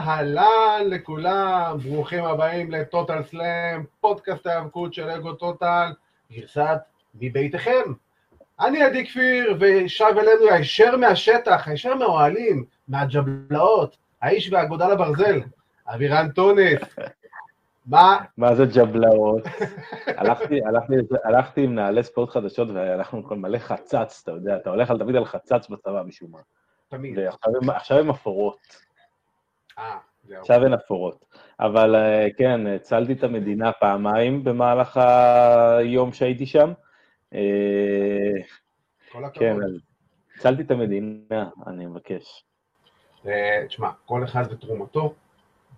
אהלן לכולם, ברוכים הבאים לטוטל סלאם, פודקאסט ההיאבקות של אגו טוטל, גרסת מביתכם. אני עדי כפיר, ושב אלינו הישר מהשטח, הישר מהאוהלים, מהג'בלאות, האיש והאגודה לברזל, אבירן טונס. מה? מה זה ג'בלאות? הלכתי, הלכתי, הלכתי עם נעלי ספורט חדשות והלכנו כל מלא חצץ, אתה יודע, אתה הולך תמיד על חצץ בצבא משום מה. תמיד. ועכשיו הם אפורות. עכשיו אין אפורות. אבל אה, כן, הצלתי את המדינה פעמיים במהלך היום שהייתי שם. אה, כל הכבוד. כן, הצלתי את המדינה, אני מבקש. אה, תשמע, כל אחד ותרומתו,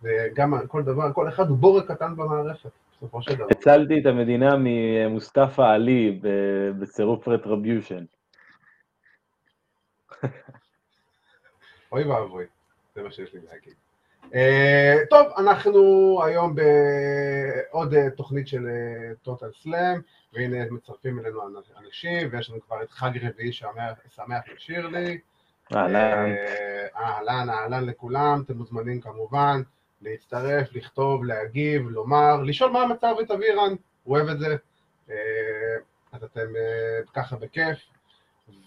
וגם כל דבר, כל אחד הוא בורג קטן במערכת, בסופו של דבר. הצלתי את המדינה ממוסטפא עלי בצירוף רטריביושן. אוי ואבוי, זה מה שיש לי להגיד. Uh, טוב, אנחנו היום בעוד uh, תוכנית של טוטל uh, סלאם, והנה מצטרפים אלינו אנשים, ויש לנו כבר את חג רביעי שמח לשירלי. אהלן. אה, אהלן, אהלן לכולם, אתם מוזמנים כמובן להצטרף, לכתוב, להגיב, לומר, לשאול מה המצב את אבירן, הוא אוהב את זה. אז אתם ככה בכיף,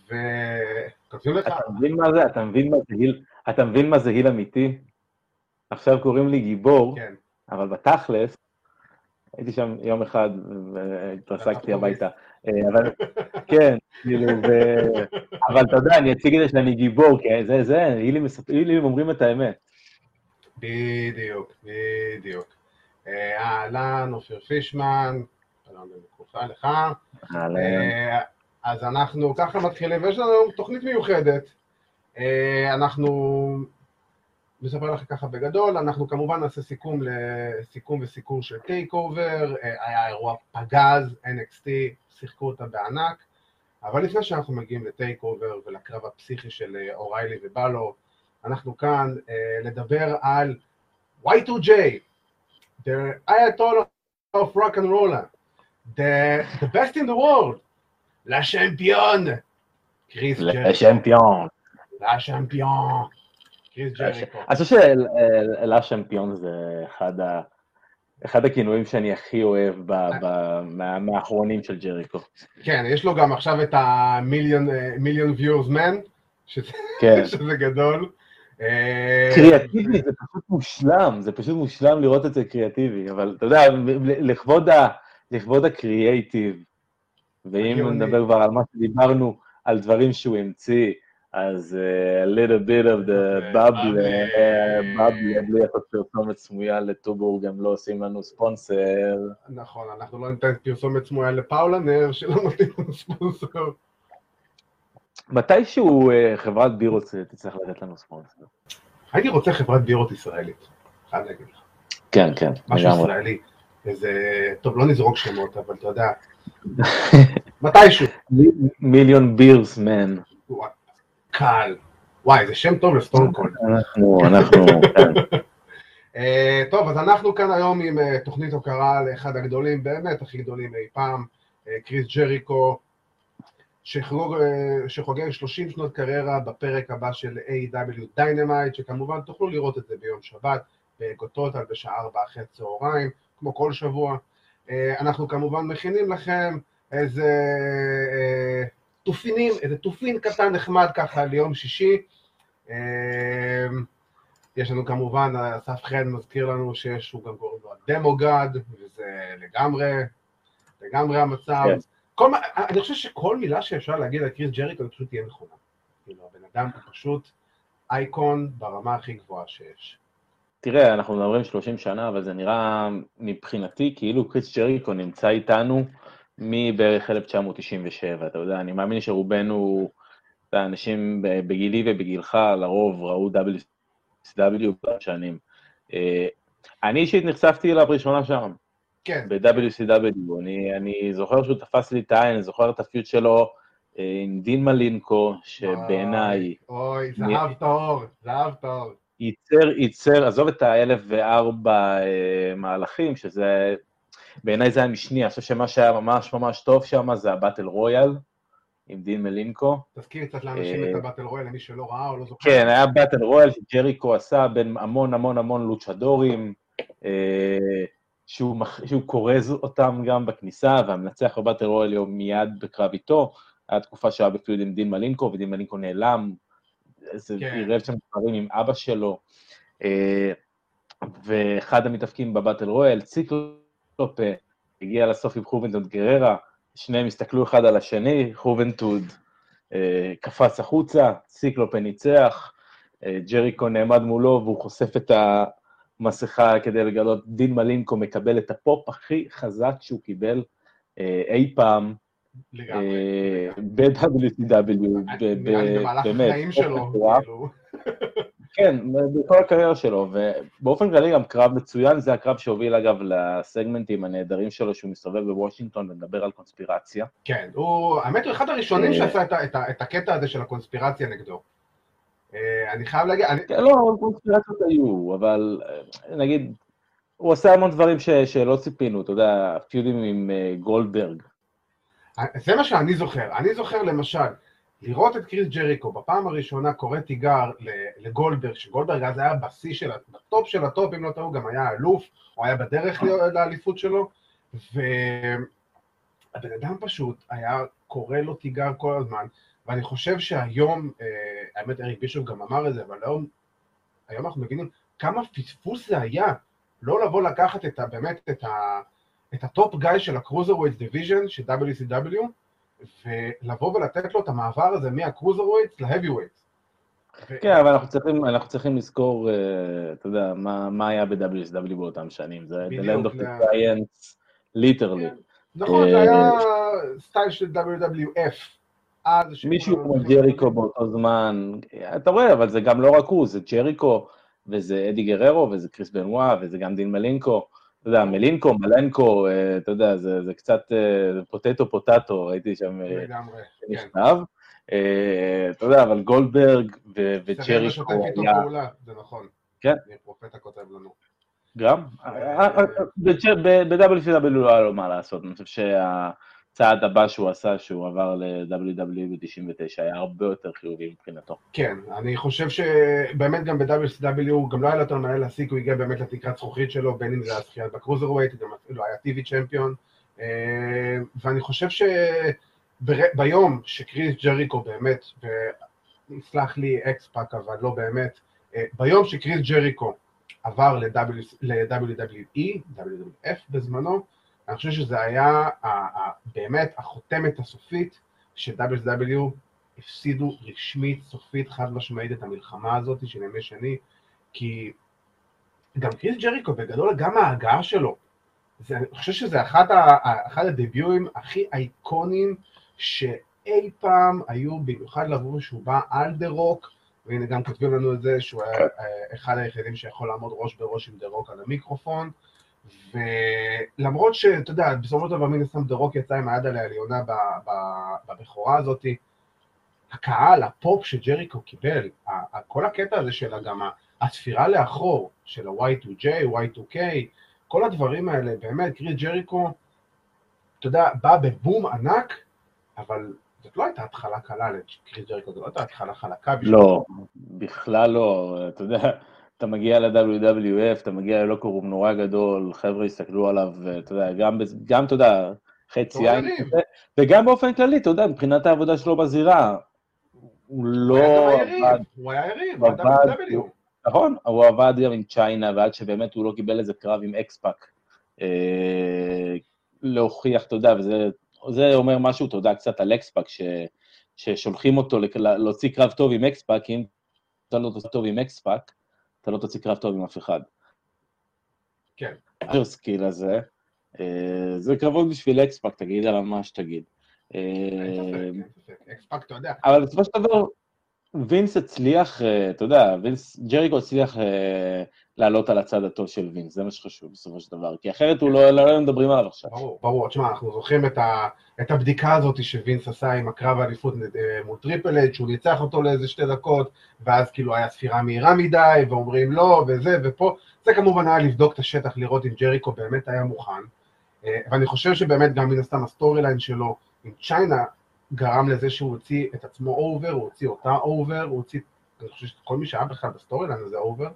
וכותבים לך. אתה מבין מה זה? אתה מבין מה זה היל אמיתי? עכשיו קוראים לי גיבור, כן. אבל בתכלס, הייתי שם יום אחד והתרסקתי הביתה. אה, אבל כן, כאילו, ו... אבל אתה יודע, אני אציג את זה שאני גיבור, כי זה, זה, הילים אומרים את האמת. בדיוק, בדיוק. אה, אהלן, אופיר פישמן, שלום וברוכה לך. אהלן. אה, אז אנחנו ככה מתחילים, ויש לנו תוכנית מיוחדת. אנחנו נספר לך ככה בגדול, אנחנו כמובן נעשה סיכום לסיכום וסיקור של TakeOver, היה אירוע פגז, NXT, שיחקו אותה בענק, אבל לפני שאנחנו מגיעים ל TakeOver ולקרב הפסיכי של אה, אוריילי ובלו, אנחנו כאן אה, לדבר על Y2J, the Ayatollah of rock and roll, the, the best in the world, לשמפיון, קריס ג'ריקו, לשמפיון. לשמפיון. אני חושב שאלה שמפיון זה אחד ה... אחד הכינויים שאני הכי אוהב ב- ב- מה- מהאחרונים של ג'ריקו. כן, יש לו גם עכשיו את המיליון מיליון ויורס מן, כן. שזה גדול. אה, קריאטיבי זה פשוט מושלם, זה פשוט מושלם לראות את זה קריאטיבי, אבל אתה יודע, לכבוד הקריאייטיב, ואם. נדבר כבר על מה שדיברנו, על דברים שהוא המציא, אז אה, a little bit of the bubble, בבלי, בלי לעשות פרסומת סמויה לטובורג, הם לא עושים לנו ספונסר. נכון, אנחנו לא ניתן פרסומת סמויה לפאולה נר, שלא נותנים לנו ספונסר. מתישהו אה, חברת בירות תצטרך לתת לנו ספונסר. הייתי רוצה חברת בירות ישראלית, חייב להגיד לך. כן, כן, משהו. ישראלי. איזה, טוב, לא נזרוק שמות, אבל אתה יודע, מתישהו. מיליון בירס מן. קל. וואי, זה שם טוב לסטון קולד. אנחנו, אנחנו, כן. אה, טוב, אז אנחנו כאן היום עם אה, תוכנית הוקרה לאחד הגדולים, באמת הכי גדולים אי פעם, אה, קריס ג'ריקו, שחגוג, אה, שחוגג 30 שנות קריירה בפרק הבא של AEW Dynamite, שכמובן תוכלו לראות את זה ביום שבת, בגו טוטאל בשעה 4 אחרי הצהריים, כמו כל שבוע. אנחנו כמובן מכינים לכם איזה תופינים, איזה תופין קטן נחמד ככה ליום שישי. אה, יש לנו כמובן, אסף חן מזכיר לנו שיש, הוא גם קוראים לו ה demigod, וזה לגמרי, לגמרי המצב. כן. כל, אני חושב שכל מילה שאפשר להגיד על קריס ג'ריקו היא פשוט תהיה נכונה. כאילו, הבן אדם הוא פשוט אייקון ברמה הכי גבוהה שיש. תראה, אנחנו מדברים 30 שנה, אבל זה נראה מבחינתי כאילו קריס ג'ריקו נמצא איתנו מבערך 1997, אתה יודע, אני מאמין שרובנו, אתה יודע, אנשים ב- בגילי ובגילך לרוב ראו WCW בשנים. אה, אני אישית נחשפתי אליו ראשונה שם, כן, ב-WCW, אני, אני זוכר שהוא תפס לי את העין, אני זוכר את הפיוט שלו אה, עם דין מלינקו, שבעיניי אוי, אני- זהב טהור, זהב טהור. ייצר, ייצר, עזוב את האלף וארבע אה, מהלכים, שזה, בעיניי זה היה משני, אני חושב שמה שהיה ממש ממש טוב שם זה הבטל רויאל, עם דין מלינקו. תזכיר קצת לאנשים את הבטל רויאל, למי שלא ראה או לא זוכר. כן, היה באטל רויאל שג'ריקו עשה בין המון המון המון לוצ'דורים, שהוא, שהוא כורז אותם גם בכניסה, והמנצח בבטל רויאל יום מיד בקרב איתו. היה תקופה שהיה בפיוד עם דין מלינקו, ודין מלינקו נעלם, איזה כן. עירב שם דברים עם אבא שלו. ואחד המתאפקים בבטל רויאל, ציקלופה, הגיע לסוף עם חובנטוד גררה, שניהם הסתכלו אחד על השני, חובנטוד אה, קפץ החוצה, ציקלופה ניצח, אה, ג'ריקו נעמד מולו והוא חושף את המסכה כדי לגלות, דין מלינקו מקבל את הפופ הכי חזק שהוא קיבל אה, אי פעם. ב-WCW, באמת. במהלך החיים שלו, כאילו. כן, בכל הקריירה שלו, ובאופן כללי גם קרב מצוין, זה הקרב שהוביל אגב לסגמנטים הנהדרים שלו, שהוא מסתובב בוושינגטון ומדבר על קונספירציה. כן, הוא, האמת הוא אחד הראשונים אה, שעשה את, את, את הקטע הזה של הקונספירציה נגדו. אה, אני חייב להגיד... אני... כן, לא, קונספירציות היו, אבל אה, נגיד, הוא עושה המון דברים ש, שלא ציפינו, אתה יודע, feud ים עם גולדברג. זה מה שאני זוכר. אני זוכר למשל, לראות את קריס ג'ריקו בפעם הראשונה קורא תיגר לגולדברג, שגולדברג אז היה בשיא של, ה top של ה top, אם לא טעיתי, גם היה אלוף, הוא היה בדרך לאליפות שלו, והבן אדם פשוט היה קורא לו תיגר כל הזמן, ואני חושב שהיום, אה, האמת אריק בישוף גם אמר את זה, אבל היום, היום אנחנו מבינים כמה פספוס זה היה, לא לבוא לקחת את ה, באמת את, ה, את ה top guy של ה cruiserweight division, של WCW, ולבוא ולתת לו את המעבר הזה מה cruiserweights ל heavyweights. כן, אבל אנחנו צריכים, אנחנו צריכים לזכור, uh, אתה יודע, מה, מה היה ב- WCW באותם שנים, זה The Land of the Giants, literally. כן. נכון, זה היה סטייל של WWF. מישהו כמו ג'ריקו באותו זמן, אתה רואה, אבל זה גם לא רק הוא, זה ג'ריקו, וזה אדי גררו, וזה כריס בנואה, וזה גם דין מלינקו. אתה יודע, מלינקו, מלנקו, אה, אתה יודע, זה, זה קצת אה, potato potato, הייתי שם אה, נכתב. כן. אתה יודע, אבל גולדברג וג'ריקו היה... זה נכון. כן. פרופטה כותב לנו. גם? ב-WCW לא היה לו מה לעשות, אני חושב שה... הצעד הבא שהוא עשה, שהוא עבר ל-WWE ב-99, היה הרבה יותר חיובי מבחינתו. כן, אני חושב שבאמת גם ב-WCW, גם לא היה לו מנהל להסיק, הוא הגיע באמת לתקרת זכוכית שלו, בין אם זה הזכייה בקרוזר ווייט, גם אפילו היה TV צ'מפיון, אה, ואני חושב שביום שכריס ג'ריקו באמת, ויסלח לי אקספאק, אבל לא באמת, אה, ביום שכריס ג'ריקו עבר ל-WWE, WWF בזמנו, אני חושב שזה היה באמת החותמת הסופית ש- WCW הפסידו רשמית, סופית, חד משמעית את המלחמה הזאת של ימי שני, כי גם כריס ג'ריקו בגדול, גם ההגעה שלו, זה, אני חושב שזה אחד, אחד ה debut ים הכי אייקוניים שאי פעם היו, במיוחד לבוא שהוא בא על דה רוק, והנה גם כותבים לנו את זה שהוא היה אה, אחד היחידים שיכול לעמוד ראש בראש עם דה רוק על המיקרופון, ולמרות שאתה יודע, בסופו של דבר מן הסתם דה רוק יצא עם היד עליה העליונה בבכורה הזאת, הקהל, הפופ שג'ריקו קיבל, כל הקטע הזה של גם הספירה לאחור, של ה-Y2J, Y2K, כל הדברים האלה, באמת, קריס ג'ריקו, אתה יודע, בא בבום ענק, אבל זאת לא הייתה התחלה קלה לקריס ג'ריקו, זאת לא הייתה התחלה חלקה. לא, בכלל לא, אתה יודע. אתה מגיע ל-WWF, אתה מגיע ללוקרום נורא גדול, חבר'ה יסתכלו עליו, אתה יודע, גם, גם אתה יודע, חצי עין, וגם באופן כללי, אתה יודע, מבחינת העבודה שלו בזירה, הוא לא עבד... הוא היה יריב, הוא היה WW. נכון, הוא עבד גם עם צ'יינה, ועד שבאמת הוא לא קיבל איזה קרב עם אקספאק, אה, להוכיח, אתה יודע, וזה אומר משהו, אתה יודע, קצת על אקספאק, ששולחים אותו להוציא קרב טוב עם אקספאק, אם אתה לא תוציא טוב עם אקספאק, אתה לא תוציא קרב טוב עם אף אחד. כן. ה skill הזה, אה, זה קרבות בשביל אקספאק, תגיד עליו מה שתגיד. אה, אקספאק, אתה יודע. אבל בסופו של דבר, וינס הצליח, אה, אתה יודע, וינס, ג'ריקו הצליח לעלות על הצד הטוב של וינס, זה מה שחשוב בסופו של דבר, כי אחרת הוא לא, לא, לא מדברים עליו עכשיו. ברור, ברור, תשמע, אנחנו זוכרים את, ה, את הבדיקה הזאת שווינס עשה עם הקרב האליפות אה, מול טריפל אייץ', שהוא ניצח אותו לאיזה שתי דקות, ואז כאילו היה ספירה מהירה מדי, ואומרים לא, וזה, ופה, זה כמובן היה לבדוק את השטח, לראות אם ג'ריקו באמת היה מוכן, אה, ואני חושב שבאמת גם מן הסתם ה storyline שלו עם צ'יינה, גרם לזה שהוא הוציא את עצמו over, הוא הוציא אותה over, הוא הוציא, אני חושב שכל מי שהיה בכלל ב storyline הזה over,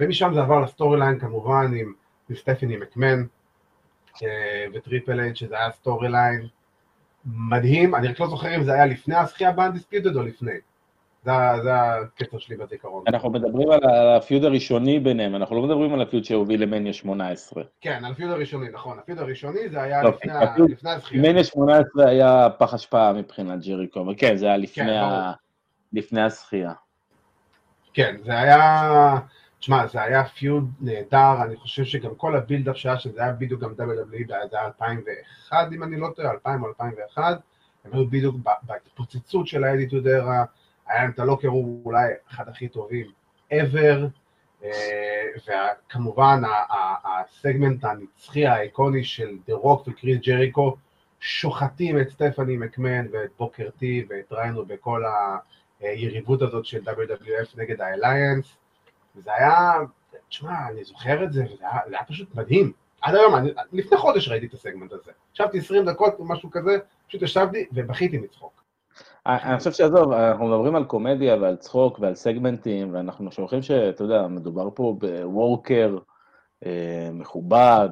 ומשם זה עבר ל storyline כמובן עם, עם סטפני מקמן אה, וטריפל אייץ', שזה היה storyline מדהים, אני רק לא זוכר אם זה היה לפני הזכייה ב Undisputed או לפני. זה, הקטע שלי בזיכרון. אנחנו מדברים על ה feud הראשוני ביניהם, אנחנו לא מדברים על ה feud שהוביל למניה 18. כן, על ה feud הראשוני, נכון. ה feud הראשוני זה היה לא, לפני, הזכייה. מניה 18 היה פח השפעה מבחינת ג'ריקו, אבל כן, זה היה לפני, כן. לפני הזכייה. כן, זה היה... תשמע, זה היה feud נהדר, אני חושב שגם כל ה buildup שהיה, שזה היה בדיוק גם WWE, זה היה 2001, אם אני לא טועה, 2000 או 2001, הם היו בדיוק בהתפוצצות של ה Attitude Era, היה להם את ה locker room אולי אחד הכי טובים ever, אה, וכמובן הסגמנט הנצחי האיקוני של דה רוק וקריס ג'ריקו שוחטים את סטפני מקמן ואת בוקר טי ואת ריינו בכל היריבות הזאת של WWF נגד האליינס, וזה היה, תשמע, אני זוכר את זה, וזה היה, זה היה פשוט מדהים. עד היום, אני, לפני חודש ראיתי את הסגמנט הזה. ישבתי 20 דקות או משהו כזה, פשוט ישבתי ובכיתי מצחוק. אני חושב שעזוב, אנחנו מדברים על קומדיה ועל צחוק ועל סגמנטים, ואנחנו שוכחים שאתה יודע, מדובר פה ב worker אה, מכובד,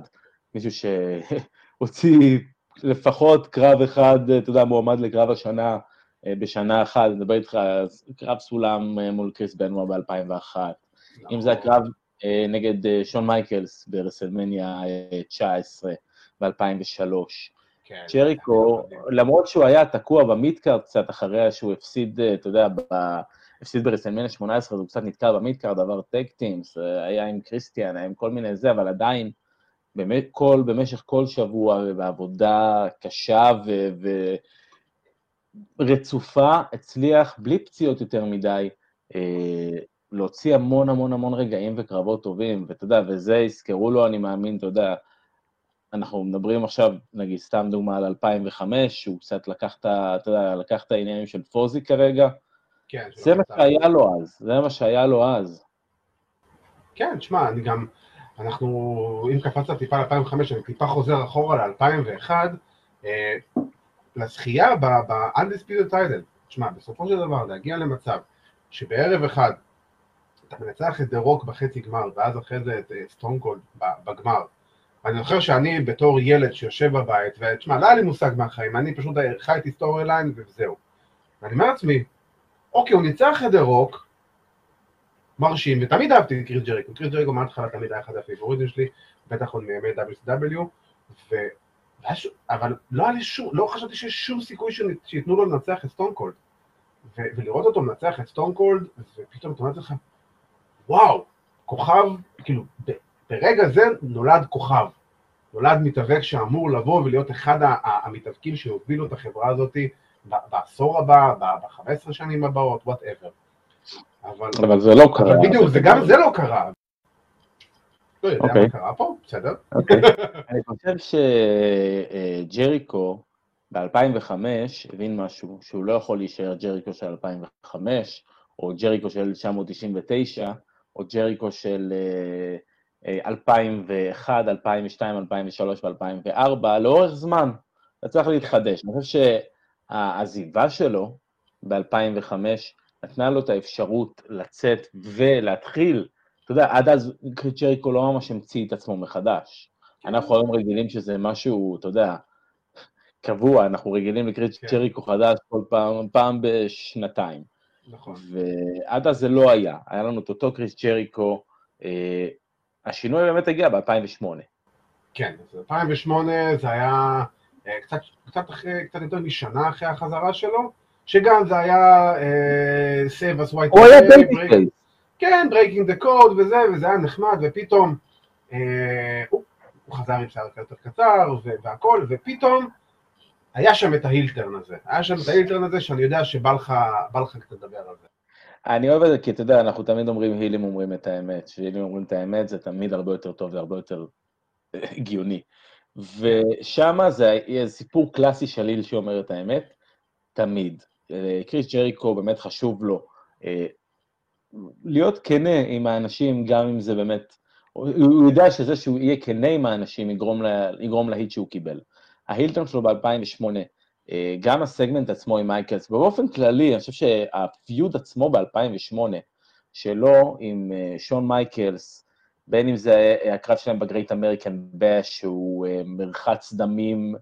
מישהו שהוציא לפחות קרב אחד, אתה יודע, מועמד לקרב השנה אה, בשנה אחת, אני מדבר איתך, קרב סולם אה, מול כריס בנואה ב-2001, אם זה הקרב נגד שון מייקלס ברסלמניה 19 ב-2003. כן, ג'ריקו, למרות שהוא היה תקוע ב midcard קצת אחרי שהוא הפסיד, אה, אתה יודע, ב... הפסיד ברסלמניה 18, אז הוא קצת נתקע ב midcard, עבר tag teams, אה, היה עם קריסטיאן, היה עם כל מיני זה, אבל עדיין, באמת כל, במשך כל שבוע, בעבודה קשה ו... ורצופה, הצליח, בלי פציעות יותר מדי, אה, להוציא המון המון המון רגעים וקרבות טובים, ואתה יודע, וזה יזכרו לו, אני מאמין, אתה יודע, אנחנו מדברים עכשיו, נגיד, סתם דוגמה על 2005, שהוא קצת לקח את, אתה יודע, לקח את העניינים של Fozzy כרגע. כן. זה מה שהיה לו אז, זה מה שהיה לו אז. כן, תשמע, אני גם, אנחנו, אם קפצת טיפה ל-2005, אני טיפה חוזר אחורה ל-2001, אה, לזכייה ב-Undisputed Title. תשמע, בסופו של דבר, להגיע למצב שבערב אחד אתה מנצח את דה רוק בחצי גמר, ואז אחרי זה את סטון קולד אה, בגמר, אני זוכר שאני בתור ילד שיושב בבית, ותשמע, לא היה לי מושג מהחיים, אני פשוט חייתי storyline וזהו. ואני אומר לעצמי, אוקיי, הוא ניצח את רוק, מרשים, ותמיד אהבתי את כריס ג'ריקו, כריס ג'ריקו מההתחלה תמיד היה אחד ה favorite ים שלי, בטח עוד מימי WCW, ו... אבל לא היה לי שום, לא חשבתי שיש שום סיכוי שייתנו לו לנצח את סטון קולד. ו... ולראות אותו מנצח את סטון קולד, ופתאום אתה אומר לך, וואו, כוכב, כאילו, ברגע זה נולד כוכב, נולד מתאבק שאמור לבוא ולהיות אחד המתאבקים שיובילו את החברה הזאת בעשור הבא, ב-15 שנים הבאות, whatever. אבל, אבל זה לא קרה. אבל בדיוק, זה גם זה לא קרה. לא יודע okay. מה אוקיי. קרה פה, בסדר. Okay. Okay. אני חושב שג'ריקו ב-2005 הבין משהו, שהוא לא יכול להישאר ג'ריקו של 2005, או ג'ריקו של 1999, או ג'ריקו של 2001, 2002, 2003 ו-2004, לאורך זמן, אתה צריך להתחדש. אני חושב שהעזיבה שלו ב-2005 נתנה לו את האפשרות לצאת ולהתחיל, אתה יודע, עד אז קריצ'ריקו לא ממש המציא את עצמו מחדש. אנחנו היום רגילים שזה משהו, אתה יודע, קבוע, אנחנו רגילים לקריצ'ריקו כן. חדש כל פעם, פעם בשנתיים. נכון. ועד אז זה לא היה, היה לנו את אותו קריס ג'ריקו, אה, השינוי באמת הגיע ב-2008. כן, אז 2008 זה היה אה, קצת, קצת, אחרי, קצת יותר משנה אחרי החזרה שלו, שגם זה היה Save Us Y2J. הוא היה babyface. כן, Breaking the Code וזה, וזה היה נחמד, ופתאום אה, הוא, הוא חזר עם שיער יותר קצר והכל, ופתאום היה שם את ההילטרן הזה. היה שם את ההילטרן הזה שאני יודע שבא לך, לך קצת לדבר על זה. אני אוהב את זה, כי אתה יודע, אנחנו תמיד אומרים, הילים אומרים את האמת. כשהילים אומרים את האמת, זה תמיד הרבה יותר טוב, זה הרבה יותר אה, הגיוני. ושם זה סיפור קלאסי של היל שאומר את האמת, תמיד. אה, קריס ג'ריקו, באמת חשוב לו אה, להיות כנה עם האנשים, גם אם זה באמת... הוא יודע שזה שהוא יהיה כנה עם האנשים יגרום, לה, יגרום להיט שהוא קיבל. ה heel turn שלו ב-2008 אה, גם הסגמנט עצמו עם מייקלס, ובאופן כללי, אני חושב שה feud עצמו ב-2008, שלו עם אה, שון מייקלס, בין אם זה הקרב שלהם ב Great American Bash, שהוא מרחץ דמים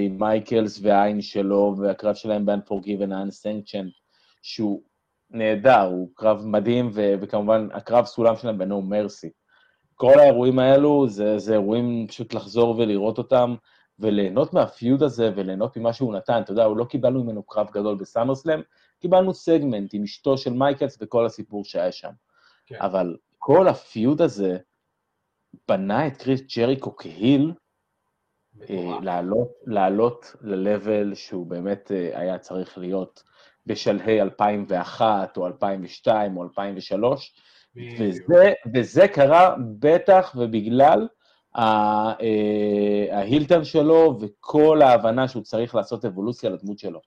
עם מייקלס והעין שלו, והקרב שלהם ב-Unforgiven, ה-Unsanctioned, שהוא נהדר, הוא קרב מדהים, ו- וכמובן הקרב סולם שלהם ב-No Mercy. כל האירועים האלו זה, זה אירועים פשוט לחזור ולראות אותם, וליהנות מה feud הזה וליהנות ממה שהוא נתן. אתה יודע, הוא לא קיבלנו ממנו קרב גדול ב SummerSlam, קיבלנו סגמנט עם אשתו של מייקלס וכל הסיפור שהיה שם. כן. אבל כל ה feud הזה בנה את קריס ג'ריקו כ heel, אה, לעלות, לעלות ל-level שהוא באמת אה, היה צריך להיות בשלהי 2001 או 2002 או 2003, וזה, וזה קרה בטח ובגלל ההילטר שלו וכל ההבנה שהוא צריך לעשות אבולוציה לדמות שלו.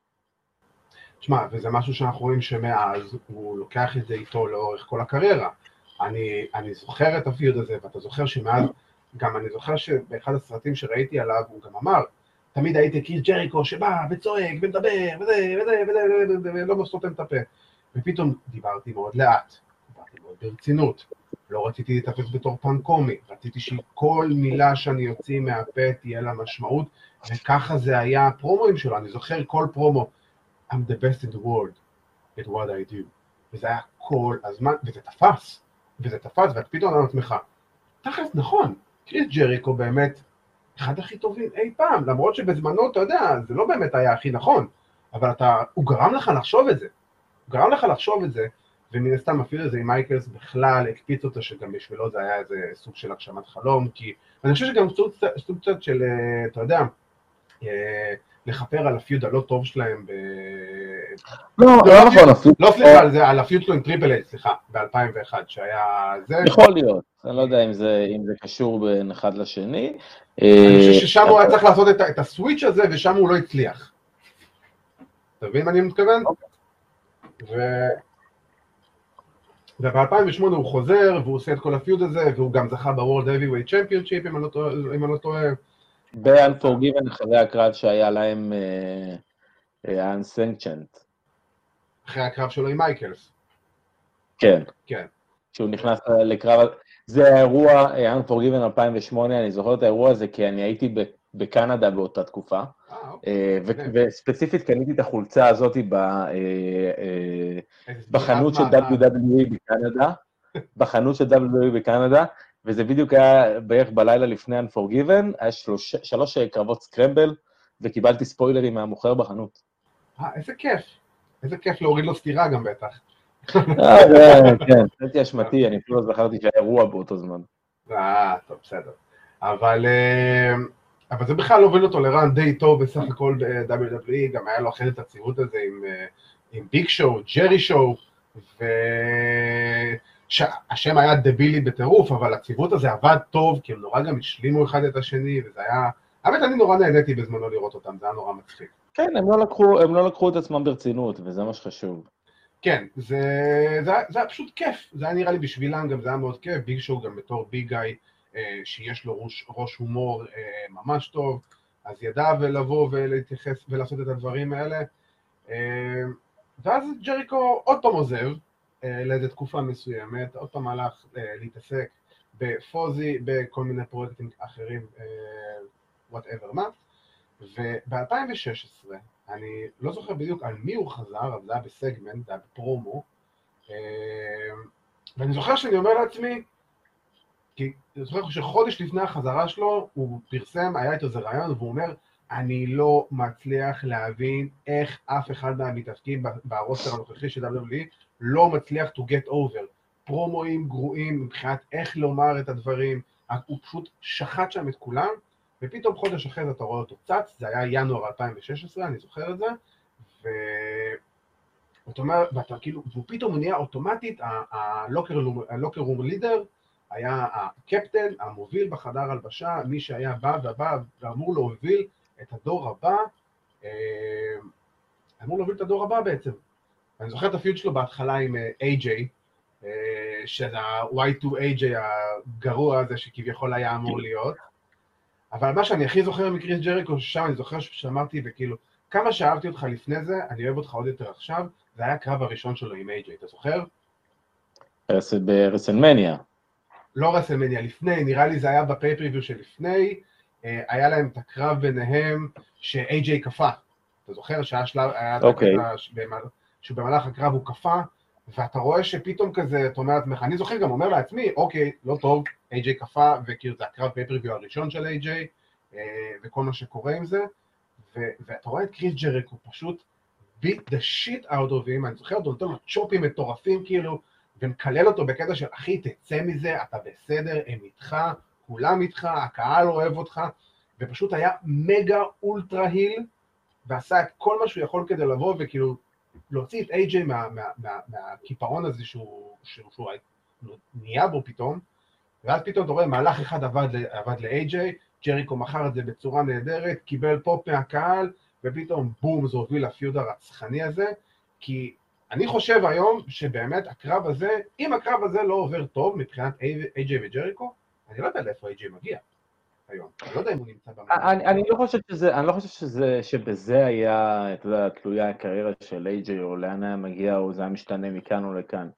תשמע, וזה משהו שאנחנו רואים שמאז הוא לוקח את זה איתו לאורך כל הקריירה. אני, אני זוכר את הפיוד הזה, ואתה זוכר שמאז, גם אני זוכר שבאחד הסרטים שראיתי עליו, הוא גם אמר, תמיד הייתי קריס ג'ריקו שבא וצועק ומדבר וזה וזה וזה ולא סותם את הפה. ופתאום דיברתי מאוד לאט, דיברתי מאוד ברצינות. לא רציתי להתאפס בתור פן קומי, רציתי שכל מילה שאני אוציא מהפה תהיה לה משמעות, וככה זה היה הפרומואים שלו, אני זוכר כל פרומו, I'm the best in the world at what I do, וזה היה כל הזמן, וזה תפס, וזה תפס, ואתה פתאום אומר לעצמך, תכלס נכון, קריס ג'ריקו באמת אחד הכי טובים אי פעם, למרות שבזמנו, אתה יודע, זה לא באמת היה הכי נכון, אבל אתה, הוא גרם לך לחשוב את זה, הוא גרם לך לחשוב את זה, ומן הסתם אפילו זה עם מייקלס בכלל הקפיץ אותו שגם בשבילו זה היה איזה סוג של הגשמת חלום, כי אני חושב שגם סוג קצת של, אה, אתה יודע, אה, לכפר על ה feud הלא טוב שלהם ב... לא, לא, לא נכון, ה feud... לא, סליחה, על ה feud שלו עם Triple H, סליחה, ב-2001, שהיה זה... יכול להיות, אני לא יודע אם זה קשור בין אחד לשני. אני חושב אה, ששם הוא היה צריך לעשות את הסוויץ' הזה, ושם הוא לא הצליח. אתה מבין מה אני מתכוון? אוקיי. וב-2008 הוא חוזר, והוא עושה את כל הפיוד הזה, והוא גם זכה ב-World Heavyweight Championship, אם אני לא טועה. ב-Unforgiven אחרי הקרב שהיה להם ה-Unsanctioned. אה, אה, אחרי הקרב שלו עם מייקלס. כן. כן. כשהוא נכנס לקרב, זה האירוע, Unforgiven 2008, אני זוכר את האירוע הזה כי אני הייתי בקנדה באותה תקופה, אה, אוקיי. וספציפית קניתי את החולצה הזאת בחנות של WWE בקנדה, בחנות של WWE בקנדה, וזה בדיוק היה בערך בלילה לפני Unforgiven, היה שלוש, שלוש קרבות סקרמבל, וקיבלתי ספוילרים מהמוכר בחנות. אה, איזה כיף. איזה כיף להוריד לו סטירה גם בטח. אה, כן, הייתי אשמתי, אני אפילו לא זכרתי שהיה אירוע באותו זמן. אה, טוב, בסדר. אבל, אה, אבל זה בכלל הוביל אותו לרן די טוב בסך הכל ב-WWE, גם היה לו אחרי את הציבות הזה עם, אה, עם ביג שואו, ג'רי שואו, ו... שהשם היה דבילי בטירוף, אבל הציוות הזה עבד טוב, כי הם נורא גם השלימו אחד את השני, וזה היה... האמת, אני נורא נהניתי בזמנו לראות אותם, זה היה נורא מצחיק. כן, הם לא לקחו, הם לא לקחו את עצמם ברצינות, וזה מה שחשוב. כן, זה, זה, זה היה פשוט כיף, זה היה נראה לי בשבילם גם, זה היה מאוד כיף, ביג שואו גם בתור ביג גאי, אה, שיש לו ראש, ראש הומור אה, ממש טוב, אז ידע לבוא ולהתייחס ולעשות את הדברים האלה. אה, ואז ג'ריקו עוד פעם עוזב, אה, לאיזה תקופה מסוימת, עוד פעם הלך אה, להתעסק בפוזי, בכל מיני פרויקטים אחרים, whatever אה, מה, וב-2016, אני לא זוכר בדיוק על מי הוא חזר, אבל זה היה בסגמנט, זה היה בפרומו, ואני זוכר שאני אומר לעצמי, כי אני זוכר שחודש לפני החזרה שלו, הוא פרסם, היה איתו איזה ראיון, והוא אומר, אני לא מצליח להבין איך אף אחד מהמתאבקים ב roster הנוכחי של WWE לא מצליח to get over. פרומואים גרועים מבחינת איך לומר את הדברים, הוא פשוט שחט שם את כולם, ופתאום חודש אחרי זה אתה רואה אותו צץ, זה היה ינואר 2016, אני זוכר את זה, ו... ואתה אומר, ואתה כאילו, והוא פתאום נהיה אוטומטית, הלוקר רום לידר, היה הקפטן, המוביל בחדר הלבשה, מי שהיה בא ובא ואמור להוביל את הדור הבא, אה, אמור להוביל את הדור הבא בעצם. אני זוכר את הפיוט שלו בהתחלה עם AJ, אה, אה, של ה-Y2AJ הגרוע הזה שכביכול היה אמור להיות, אבל מה שאני הכי זוכר מקריס ג'ריקו, ששם אני זוכר שאמרתי, וכאילו, כמה שאהבתי אותך לפני זה, אני אוהב אותך עוד יותר עכשיו, זה היה הקרב הראשון שלו עם AJ, אתה זוכר? ב WrestleMania. לא WrestleMania, לפני, נראה לי זה היה ב pay-per-view שלפני, אה, היה להם את הקרב ביניהם ש AJ קפא. אתה זוכר שהיה שלב, היה את אוקיי. שבמהלך הקרב הוא קפא, ואתה רואה שפתאום כזה, אתה אומר לעצמך, אני זוכר גם אומר לעצמי, אוקיי, לא טוב, איי-ג'יי קפא, וכאילו זה הקרב פייפריוויו הראשון של איי-ג'יי, אה, וכל מה שקורה עם זה, ו- ואתה רואה את קריס ג'ריק, הוא פשוט beat the shit out of him, אני זוכר אותו, נותן לו צ'ופים מטורפים כאילו, ומקלל אותו בקטע של אחי, תצא מזה, אתה בסדר, הם איתך, כולם איתך, הקהל אוהב אותך, ופשוט היה מגה אולטרה היל, ועשה את כל מה שהוא יכול כדי לבוא וכאילו להוציא את איי-ג'יי מה, מה, מה, מהקיפאון הזה שהוא, שהוא, שהוא נהיה בו פתאום, ואז פתאום אתה רואה מהלך אחד עבד, עבד ל-AJ, ג'ריקו מכר את זה בצורה נהדרת, קיבל פופ מהקהל, ופתאום בום זה הוביל לפיוד הרצחני הזה, כי אני חושב היום שבאמת הקרב הזה, אם הקרב הזה לא עובר טוב מבחינת AJ וג'ריקו, אני לא יודע לאיפה AJ מגיע היום, אני לא יודע אם הוא נמצא. אני, אני לא חושב שזה, אני לא חושב שזה, שבזה היה, אתה יודע, תלויה הקריירה של AJ, או לאן היה מגיע, או זה היה משתנה מכאן או לכאן.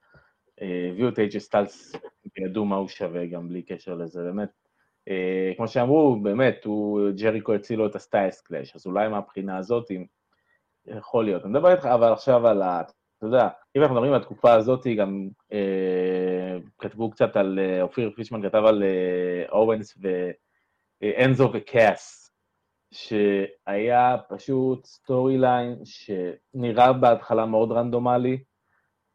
אה, הביאו את AJ Styles, וידעו מה הוא שווה גם בלי קשר לזה, באמת. אה, כמו שאמרו, באמת, הוא, ג'ריקו הציל לו את ה Styles Clash, אז אולי מהבחינה הזאת, אם- יכול להיות. אני מדבר איתך אבל עכשיו על ה... אתה יודע, אם אנחנו מדברים על התקופה הזאת, גם אה, כתבו קצת על, אה, אופיר פישמן כתב על אה, אוונס ואנזו וקאס, שהיה פשוט storyline שנראה בהתחלה מאוד רנדומלי,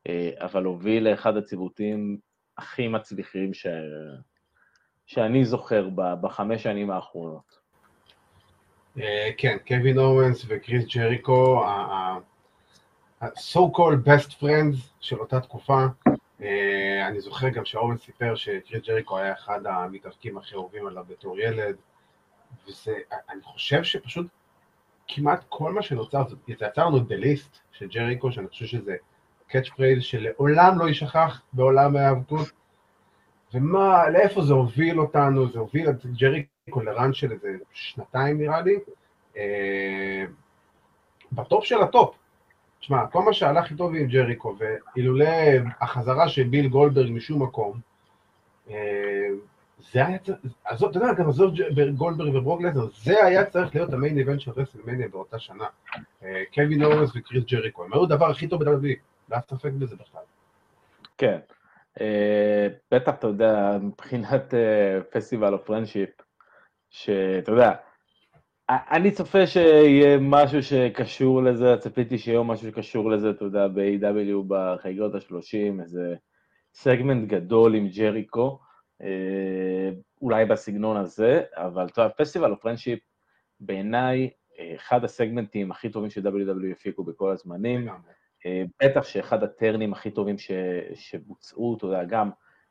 אה, אבל הוביל לאחד הציוותים הכי מצליחים ש... שאני זוכר ב- בחמש שנים האחרונות. אה, כן, קווין אוונס וקריס ג'ריקו, ה-so called best friends של אותה תקופה. אה, אני זוכר גם שאוונס סיפר שקריס ג'ריקו היה אחד המתאבקים הכי אהובים עליו בתור ילד, וזה, אני חושב שפשוט כמעט כל מה שנוצר, זה יצר לנו The List של ג'ריקו, שאני חושב שזה catchphrase שלעולם לא יישכח בעולם ההיאבקות. ומה, לאיפה זה הוביל אותנו? זה הוביל את ג'ריקו ל run של איזה שנתיים נראה לי, אה, ב top של ה top. תשמע, כל מה שהלך איתו ועם ג'ריקו, ואילולא החזרה של ביל גולדברג משום מקום, אה, זה היה צריך, עזוב, אתה יודע, גם עזוב גולדברג וברוק לסנר, זה היה צריך להיות ה main event של WrestleMania באותה שנה. אה, קווין אוונס וקריס ג'ריקו, הם היו הדבר הכי טוב ב-WWE, לא ספק בזה בכלל. כן. אה, בטח, אתה יודע, מבחינת Festival of Friendship, שאתה יודע, אני צופה שיהיה משהו שקשור לזה, צפיתי שיהיה משהו שקשור לזה, אתה יודע, ב-AEW בחגיגות ה-30, איזה סגמנט גדול עם ג'ריקו, אה, אולי בסגנון הזה, אבל אתה יודע, Festival of Friendship, בעיניי, אה, אחד הסגמנטים הכי טובים ש-WWE הפיקו בכל הזמנים. אה, בטח שאחד הטרנים הכי טובים ש, שבוצעו, אתה יודע, גם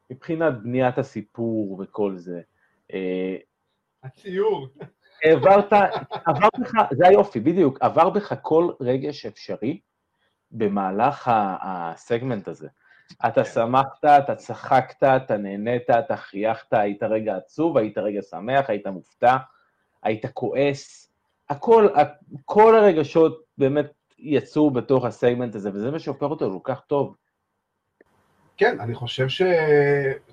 מבחינת בניית הסיפור וכל זה. הציור. העברת, עבר בך, זה היופי, בדיוק, עבר בך כל רגש אפשרי במהלך הסגמנט הזה. אתה כן. שמחת, אתה צחקת, אתה נהנית, אתה חייכת, היית רגע עצוב, היית רגע שמח, היית מופתע, היית כועס, הכל, כל הרגשות באמת יצאו בתוך הסגמנט הזה, וזה מה שהופך אותו כל כך טוב. כן, אני חושב ש...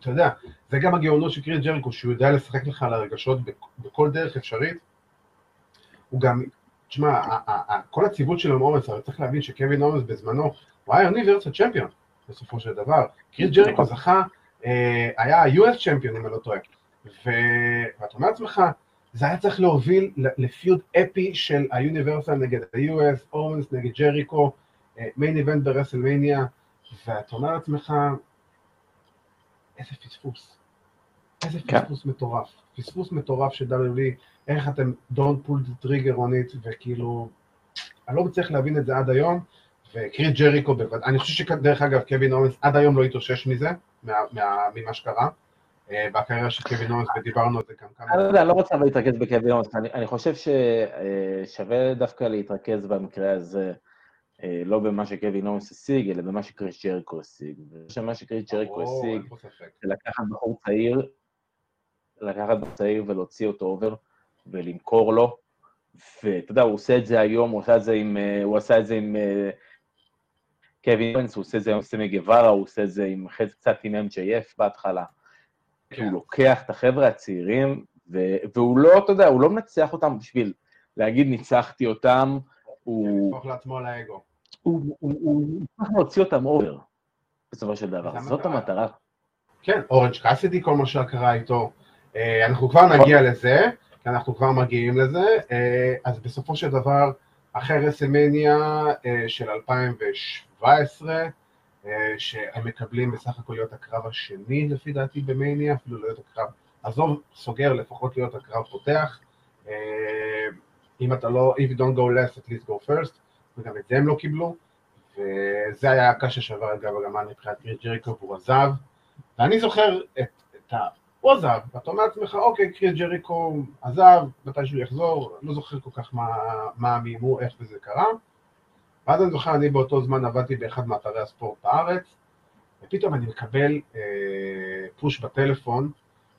אתה יודע, זה גם הגאונות של קריס ג'ריקו, שהוא יודע לשחק לך על הרגשות בכ- בכל דרך אפשרית. הוא גם, תשמע, כל הציוות שלו עם אורנס, אבל צריך להבין שקווין אורנס בזמנו, הוא היה יוניברסל צ'מפיון, בסופו של דבר. קריס ג'ריקו זכה, אה, היה ה-US צ'מפיון, אם אני לא טועה. ואתה אומר לעצמך, זה היה צריך להוביל לפיוד אפי של היוניברסל נגד ה-US, אורנס נגד ג'ריקו, מיין איבנט ברסלמניה, ואתה אומר לעצמך, איזה פספוס. איזה כן. פספוס מטורף. פספוס מטורף של WWE, איך אתם don't pull the trigger on it, וכאילו, אני לא מצליח להבין את זה עד היום, וקריס ג'ריקו בוודאי, אני חושב שדרך אגב, קווין אורנס עד היום לא התאושש מזה, מה, מה, ממה שקרה, אה, בקריירה של קווין אורנס, ודיברנו על זה גם כמה... אני לא יודע, אני לא רוצה להתרכז בקווין אורנס, אני, חושב ששווה דווקא להתרכז במקרה הזה, אה, לא במה שקווין אורנס השיג, אלא במה שקריס ג'ריקו השיג. ומה שקריס ג'ריקו השיג. זה לקחת בחור צעיר, לקחת בחור צעיר ולהוציא אותו over, ולמכור לו, ואתה יודע, הוא עושה את זה היום, הוא עשה את זה עם, אה, הוא עשה את זה עם אה, קווין אונס, הוא עושה את זה עם סמי גווארה, הוא עושה את זה עם, קצת עם MJF בהתחלה. כן. הוא לוקח את החבר'ה הצעירים, והוא לא, אתה יודע, הוא לא מנצח אותם בשביל להגיד ניצחתי אותם, הוא... יהפוך לעצמו לאגו. הוא צריך להוציא אותם over, בסופו של דבר, זאת המטרה. כן, אורנג' קאסידי, כל מה שקרה איתו. אה, אנחנו כבר נגיע לזה, כי אנחנו כבר מגיעים לזה, אה, אז בסופו של דבר, אחרי רסלמניה אה, של 2017, שהם מקבלים בסך הכל להיות הקרב השני לפי דעתי במניה, אפילו להיות הקרב, עזוב, סוגר, לפחות להיות הקרב פותח. אם אתה לא, if you don't go less, at least go first, וגם את זה הם לא קיבלו, וזה היה הקש ששבר את גב הגמל מבחינת קריט ג'ריקו והוא עזב, ואני זוכר את, את ה... הוא עזב, ואתה אומר לעצמך, אוקיי, קריט ג'ריקו עזב, מתי שהוא יחזור, לא זוכר כל כך מה, מה המימו, איך וזה קרה, ואז אני זוכר, אני באותו זמן עבדתי באחד מאתרי הספורט בארץ, ופתאום אני מקבל אה, פוש בטלפון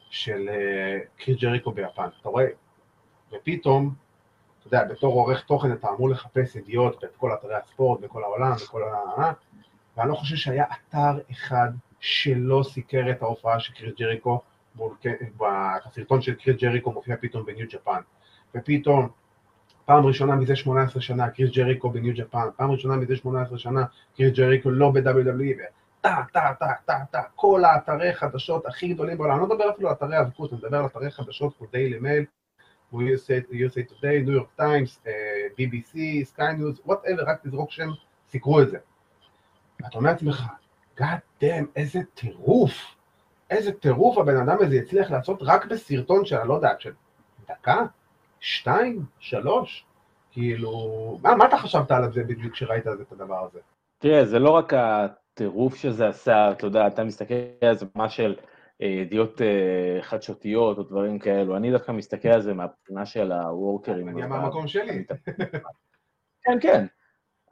של אה, קריס ג'ריקו ביפן, אתה רואה? ופתאום יודע, בתור עורך תוכן אתה אמור לחפש ידיעות את כל אתרי הספורט בכל העולם, בכל ה... ואני לא חושב שהיה אתר אחד שלא סיקר את ההופעה של קריס ג'ריקו, הסרטון של קריס ג'ריקו מופיע פתאום בניו ג'פן, ופתאום פעם ראשונה מזה 18 שנה קריס ג'ריקו בניו ג'פן, פעם ראשונה מזה 18 שנה קריס ג'ריקו לא ב-WWE, טה, טה, טה, טה, טה, כל האתרי חדשות הכי גדולים בעולם, אני לא מדבר אפילו על אתרי האבקות, אני מדבר על אתרי חדשות כמו דיילי מייל, USA, USA Today, ניו יורק טיימס, BBC, סקיי ניוז, whatever, רק תזרוק שם, סיקרו את זה. ואתה אומר לעצמך, God damn, איזה טירוף, איזה טירוף הבן אדם הזה הצליח לעשות רק בסרטון של, אני לא יודעת, של דקה, שתיים, שלוש, כאילו, מה, מה אתה חשבת על זה בדיוק כשראית את הדבר הזה? תראה, זה לא רק הטירוף שזה עשה, אתה יודע, אתה מסתכל על זה מה של ידיעות אה, חדשותיות או דברים כאלו. אני דווקא מסתכל על זה מהבחינה של הוורקרים. אני מהמקום שלי. כן, כן,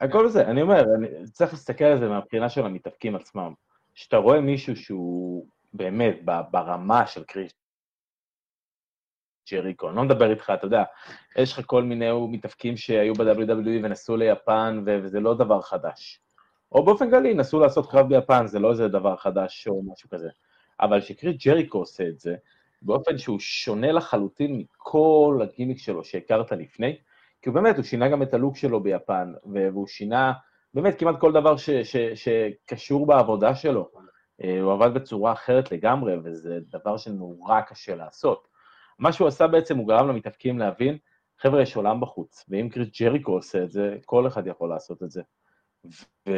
הכל זה. אני אומר, אני צריך להסתכל על זה מהבחינה של המתאפקים עצמם. כשאתה רואה מישהו שהוא באמת ברמה של קריס ג'ריקו, אני לא מדבר איתך, אתה יודע, יש לך כל מיני מתאפקים שהיו ב-WWE ונסעו ליפן, וזה לא דבר חדש. או באופן כללי, נסו לעשות קרב ביפן, זה לא איזה דבר חדש או משהו כזה. אבל שקריס ג'ריקו עושה את זה, באופן שהוא שונה לחלוטין מכל הגימיק שלו שהכרת לפני, כי הוא באמת, הוא שינה גם את הלוק שלו ביפן, והוא שינה באמת כמעט כל דבר ש, ש, שקשור בעבודה שלו. אה, הוא עבד בצורה אחרת לגמרי, וזה דבר שנורא קשה לעשות. מה שהוא עשה בעצם, הוא גרם למתאפקים להבין, חבר'ה, יש עולם בחוץ, ואם קריס ג'ריקו עושה את זה, כל אחד יכול לעשות את זה. ו...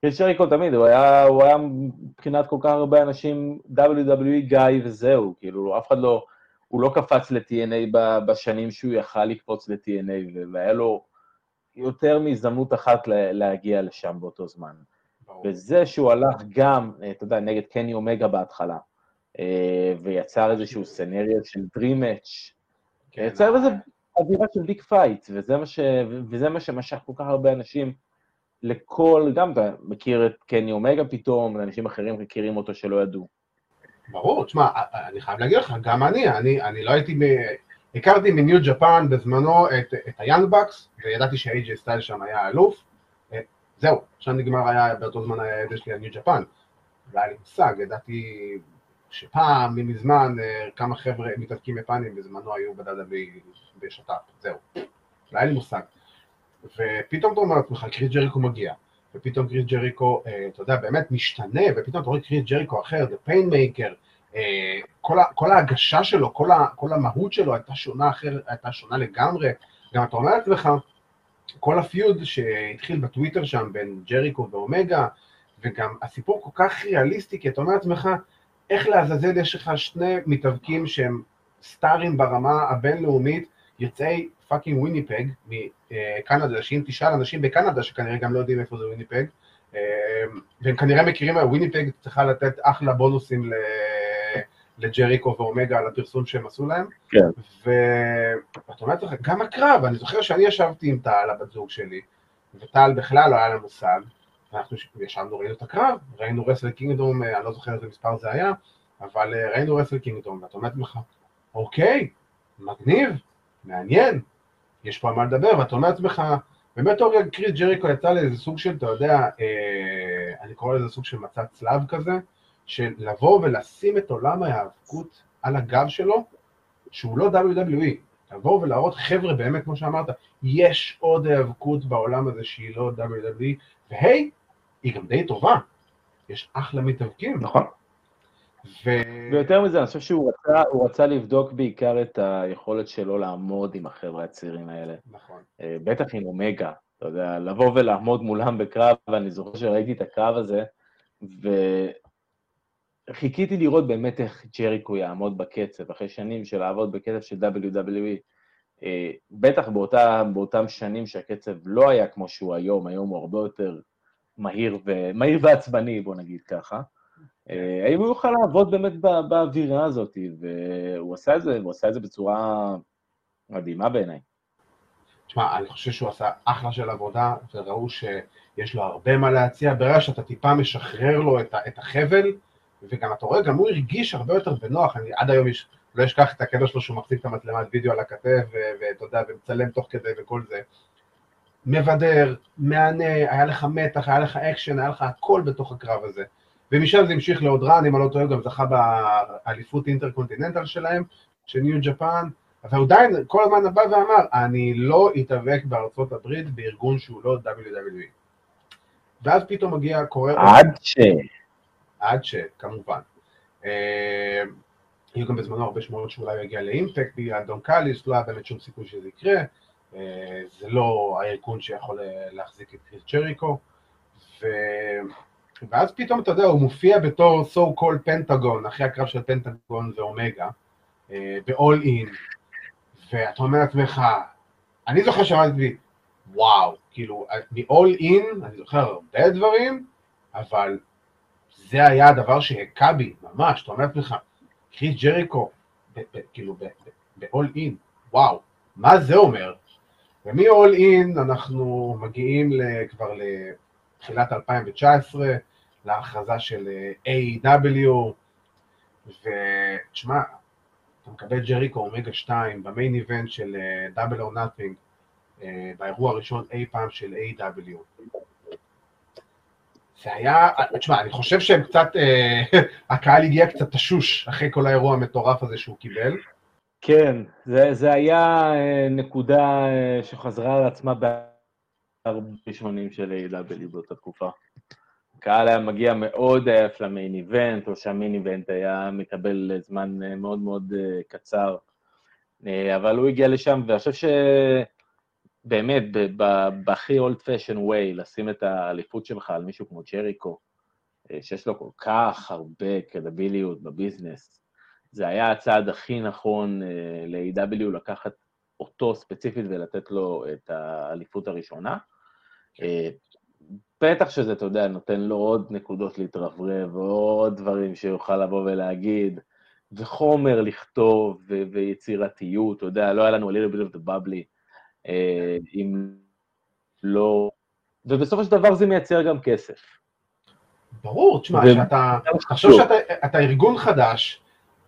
קריס שריקו תמיד, הוא היה, הוא היה מבחינת כל כך הרבה אנשים WWE גיא וזהו, כאילו, אף אחד לא, הוא לא קפץ ל-TNA בשנים שהוא יכל לקפוץ ל-TNA, והיה לו יותר מהזדמנות אחת להגיע לשם באותו זמן. וזה שהוא הלך גם, אה, אתה יודע, נגד קני אומגה בהתחלה, אה, ויצר איזשהו scenario של Dream Match, כן. יצר איזו אווירה של big fight, וזה מה שמשך כל כך הרבה אנשים. לכל, גם אתה מכיר את קני אומגה פתאום, ואנשים אחרים מכירים אותו שלא ידעו. ברור, תשמע, אני חייב להגיד לך, גם אני, אני, אני לא הייתי, ב... הכרתי מניו ג'פן בזמנו את, את היאנג בקס, וידעתי שהאיי.ג'יי סטיילס שם היה אלוף, אה, זהו, עכשיו נגמר היה, באותו זמן היה ידע שלי על ניו ג'פן, לא היה לי מושג, ידעתי שפעם, מזמן, אה, כמה חבר'ה מתאבקים יפנים בזמנו היו בדאדה בשת"פ, זהו, לא היה לי מושג. ופתאום אתה אומר לעצמך, קריס ג'ריקו מגיע, ופתאום קריס ג'ריקו, אה, אתה יודע, באמת משתנה, ופתאום אתה רואה קריס ג'ריקו אחר, The Painmaker, אה, כל, כל ההגשה שלו, כל, ה, כל המהות שלו הייתה שונה אחר, הייתה שונה לגמרי, גם אתה אומר לעצמך, כל הפיוד שהתחיל בטוויטר שם בין ג'ריקו ואומגה, וגם הסיפור כל כך ריאליסטי, כי אתה אומר לעצמך, איך לעזאזל יש לך שני מתאבקים שהם סטארים ברמה הבינלאומית, יוצאי fucking וויניפג מקנדה, שאם תשאל אנשים בקנדה שכנראה גם לא יודעים איפה זה וויניפג, אה, והם כנראה מכירים, וויניפג צריכה לתת אחלה בונוסים לג'ריקו ואומגה על הפרסום שהם עשו להם. כן. ואתה אומר לך, גם הקרב, אני זוכר שאני ישבתי עם טל, הבת זוג שלי, וטל בכלל לא היה לה מושג, ואנחנו ישבנו, ראינו את הקרב, ראינו רסל קינגדום, אה, אני לא זוכר איזה מספר זה היה, אבל אה, ראינו רסל קינגדום, ואתה אומר לך, אוקיי, מגניב, מעניין, יש פה על מה לדבר, ואתה אומר לעצמך, באמת אורגן קריס ג'ריקו יצא לאיזה סוג של, אתה יודע, אה, אני קורא לזה סוג של מצע צלב כזה, של לבוא ולשים את עולם ההיאבקות על הגב שלו, שהוא לא WWE, לבוא ולהראות, חבר'ה, באמת, כמו שאמרת, יש עוד היאבקות בעולם הזה שהיא לא WWE, והי, היא גם די טובה, יש אחלה מתאבקים. נכון. ו... ויותר מזה, אני חושב שהוא רצה, רצה לבדוק בעיקר את היכולת שלו לעמוד עם החבר'ה הצעירים האלה. נכון. אה, בטח עם אומגה, אתה יודע, לבוא ולעמוד מולם בקרב, ואני זוכר שראיתי את הקרב הזה, וחיכיתי לראות באמת איך ג'ריקו יעמוד בקצב, אחרי שנים של לעבוד בקצב של WWE. אה, בטח באותה, באותם שנים שהקצב לא היה כמו שהוא היום, היום הוא הרבה יותר מהיר, ו... מהיר ועצבני, בוא נגיד ככה. אה, האם הוא יוכל לעבוד באמת באווירה הזאת, והוא עשה את זה, הוא עשה את זה בצורה מדהימה בעיניי. תשמע, אני חושב שהוא עשה אחלה של עבודה, וראו שיש לו הרבה מה להציע, ברגע שאתה טיפה משחרר לו את החבל, וגם אתה רואה, גם הוא הרגיש הרבה יותר בנוח, אני עד היום יש, לא אשכח את הקטע שלו שהוא מחזיק את המצלמת וידאו על הכתף, ואתה יודע, ומצלם תוך כדי וכל זה. מבדר, מהנה, היה לך מתח, היה לך אקשן, היה לך הכל בתוך הקרב הזה. ומשם זה המשיך לעוד run, אם אני לא טועה, גם זכה באליפות אינטרקונטיננטל שלהם, של ניו ג'פן, אבל עדיין כל הזמן בא ואמר, אני לא אתאבק בארצות הברית בארגון שהוא לא WWE. ואז פתאום מגיע, קורה... עד ש... עד ש, כמובן. אה, היו גם בזמנו הרבה שמועות שאולי הוא יגיע לאימפקט בגלל דון קאליס, לא היה באמת שום סיכוי שזה יקרה. אה, זה לא הארגון שיכול להחזיק את קריס ג'ריקו. ואז פתאום, אתה יודע, הוא מופיע בתור so called פנטגון, אחרי הקרב של פנטגון ואומגה, ב-all in, ואתה אומר לעצמך, אני זוכר שאמרתי, וואו, כאילו, מ-all in, אני זוכר הרבה דברים, אבל זה היה הדבר שהכה בי, ממש, אתה אומר לעצמך, קריס ג'ריקו, כאילו, ב-all in, וואו, מה זה אומר? ומ-all in אנחנו מגיעים כבר לתחילת 2019, להכרזה של A.W. ותשמע, אתה מקבל ג'ריקו אומגה 2 במיין איבנט של דאבל או נאטינג, באירוע הראשון אי פעם של A.W. זה היה, תשמע, אני חושב שהם קצת, אה, הקהל הגיע קצת תשוש אחרי כל האירוע המטורף הזה שהוא קיבל. כן, זה, זה היה אה, נקודה אה, שחזרה על עצמה בהרבה שונים של A.W. באותה תקופה. הקהל היה מגיע מאוד עייף למיין איבנט, או שהמיין איבנט היה מקבל זמן אה, מאוד מאוד אה, קצר, אה, אבל הוא הגיע לשם, ואני חושב שבאמת, בהכי אולד פשן ווי, לשים את האליפות שלך על מישהו כמו ג'ריקו, שיש לו כל כך הרבה קרדביליות בביזנס, זה היה הצעד הכי נכון ל-AW לקחת אותו ספציפית ולתת לו את האליפות הראשונה. בטח שזה, אתה יודע, נותן לו עוד נקודות להתרברב, ועוד דברים שיוכל לבוא ולהגיד, וחומר לכתוב, ו- ויצירתיות, אתה יודע, לא היה לנו a little bit of the bubbly, אה, אם לא... ובסופו של דבר זה מייצר גם כסף. ברור, תשמע, ו... שאתה, תחשוב שאתה ארגון חדש,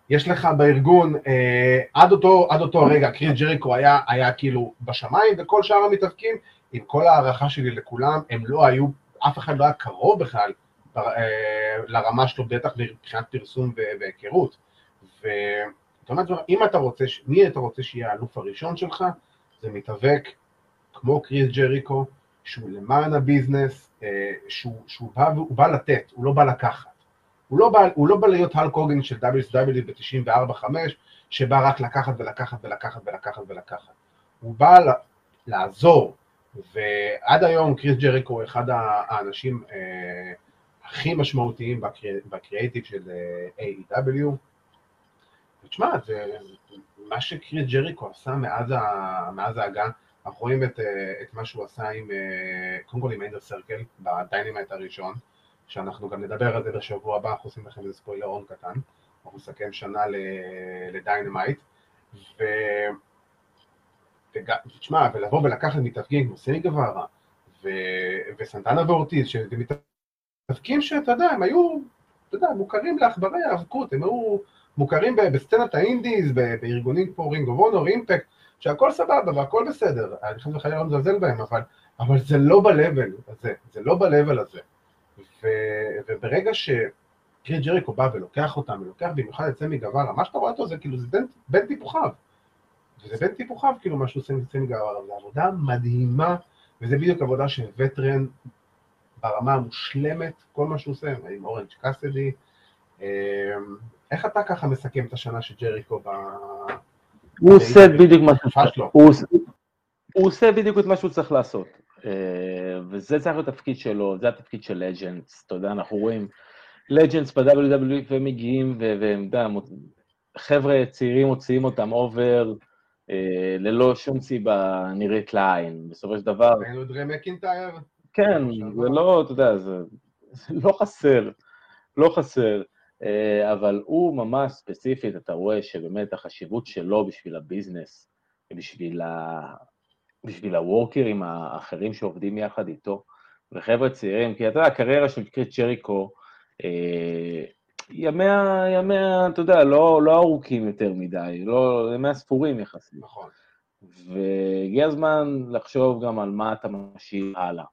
יש לך בארגון, אה, עד, אותו, עד אותו הרגע, קריס ג'ריקו היה, היה כאילו בשמיים, וכל שאר המתאבקים, עם כל ההערכה שלי לכולם, הם לא היו אף אחד לא היה קרוב בכלל אה, לרמה שלו, בטח מבחינת פרסום והיכרות. ואתה אומר, אם אתה רוצה, מי אתה רוצה שיהיה האלוף הראשון שלך? זה מתאבק כמו קריס ג'ריקו, שהוא למען הביזנס, אה, שהוא, שהוא בא, הוא בא לתת, הוא לא בא לקחת. הוא לא בא, הוא לא בא להיות הלק הוגן של WSW ב-94-5, שבא רק לקחת ולקחת ולקחת ולקחת ולקחת. הוא בא לעזור, ועד היום קריס ג'ריקו הוא אחד האנשים אה, הכי משמעותיים בקריאייטיב של אה, AEW. ותשמע, מה שקריס ג'ריקו עשה מאז, ה, מאז ההגה, אנחנו רואים את, אה, את מה שהוא עשה עם, אה, קודם כל עם אינר סירקל, בדיינמיט הראשון, שאנחנו גם נדבר על זה בשבוע הבא, אנחנו עושים לכם איזה ספוילרון קטן, אנחנו נסכם שנה לדיינמיט, ו... ותשמע, ולבוא ולקחת מתאבקים כמו סמי גווארה וסנטנה ואורטיז, שזה מתאבקים שאתה יודע, הם היו, אתה יודע, מוכרים לעכברי האבקות, הם היו מוכרים בסצנת האינדיז, בארגונים כמו רינג אוף הונור, אימפקט, שהכל סבבה והכל בסדר, אני חושב שחייב לא מזלזל בהם, אבל, אבל זה לא ב-level הזה, זה לא ב-level הזה. ו, וברגע שקריס ג'ריקו בא ולוקח אותם, ולוקח במיוחד את סמי גווארה, מה שאתה רואה אותו זה כאילו, זה בן טיפוחיו. וזה בן טיפוחיו, כאילו, מה שהוא עושה עם גווארה, זו עבודה מדהימה, וזה בדיוק עבודה של וטרן ברמה המושלמת, כל מה שהוא עושה, עם אורנג' קאסדי. אמ, איך אתה ככה מסכם את השנה של ג'ריקו ב... הוא עושה בדיוק מה שהוא הוא עושה בדיוק את מה שהוא צריך לעשות. אה, וזה צריך להיות התפקיד שלו, זה התפקיד של לג'נדס, אתה יודע, אנחנו רואים legends ב-WWE ומגיעים, והם, אתה יודע, חבר'ה צעירים מוציאים אותם over, ללא שום סיבה נראית לעין. בסופו של דבר... ראינו את דרו מקינטייר? כן, זה לא, אתה יודע, זה, זה לא חסר, לא חסר. אה, אבל הוא ממש ספציפית, אתה רואה שבאמת החשיבות שלו בשביל הביזנס, בשביל, ה... בשביל הוורקרים האחרים שעובדים יחד איתו, וחבר'ה צעירים, כי אתה יודע, הקריירה של קריט צ'ריקו, אה, ימיה, ימיה, אתה יודע, לא, לא ארוכים יותר מדי, לא, ימיה ספורים יחסית. נכון. והגיע הזמן לחשוב גם על מה אתה משאיר הלאה,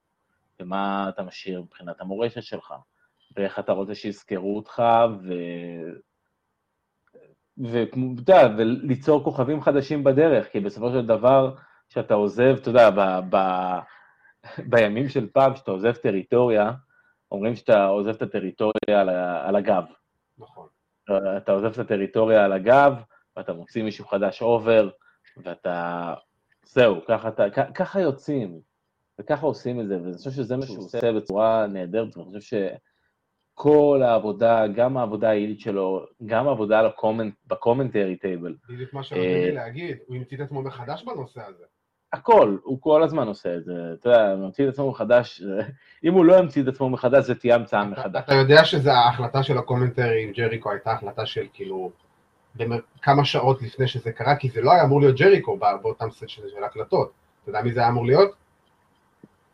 ומה אתה משאיר מבחינת המורשת שלך. ואיך אתה רוצה שיזכרו אותך, ו... ואתה יודע, וליצור כוכבים חדשים בדרך, כי בסופו של דבר, כשאתה עוזב, אתה יודע, ב... ב... בימים של פעם, כשאתה עוזב טריטוריה, אומרים שאתה עוזב את הטריטוריה על, על הגב. אתה עוזב את הטריטוריה על הגב, ואתה מוציא מישהו חדש אובר, ואתה... זהו, ככה, אתה, ככה יוצאים, וככה עושים את זה, ואני חושב שזה מה שהוא עושה בצורה נהדרת, ואני חושב ש... כל העבודה, גם העבודה העילית שלו, גם העבודה ב commentary table. בדיוק מה שרציתי להגיד, הוא המציא את עצמו מחדש בנושא הזה. הכל, הוא כל הזמן עושה את זה. אתה יודע, ממציא את עצמו מחדש, אם הוא לא ימציא את עצמו מחדש, זה תהיה המצאה מחדש. אתה יודע שזו ההחלטה של ה commentary עם ג'ריקו הייתה החלטה של כאילו, כמה שעות לפני שזה קרה, כי זה לא היה אמור להיות ג'ריקו באותם סט של הקלטות. אתה יודע מי זה היה אמור להיות?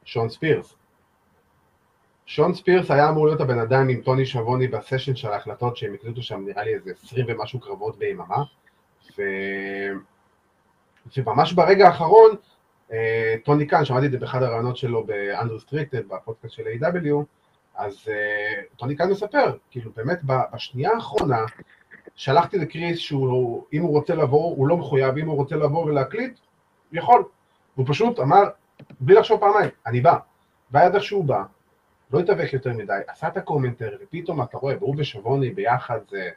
שון ספירס. שון ספירס היה אמור להיות הבן אדם עם טוני שיוואני בסשן של ההקלטות שהם הקליטו שם נראה לי איזה עשרים ומשהו קרבות ביממה ו... וממש ברגע האחרון אה, טוני קאן, שמעתי את זה באחד הראיונות שלו ב-Unrestricted, בפודקאסט של AEW, אז אה, טוני קאן מספר, כאילו באמת בשנייה האחרונה שלחתי לקריס שהוא, אם הוא רוצה לבוא, הוא לא מחויב, אם הוא רוצה לבוא ולהקליט, יכול. והוא פשוט אמר, בלי לחשוב פעמיים, אני בא. איך שהוא בא, לא התאבק יותר מדי, עשה את ה commentary, ופתאום אתה רואה, והוא ושיוואני ביחד זה,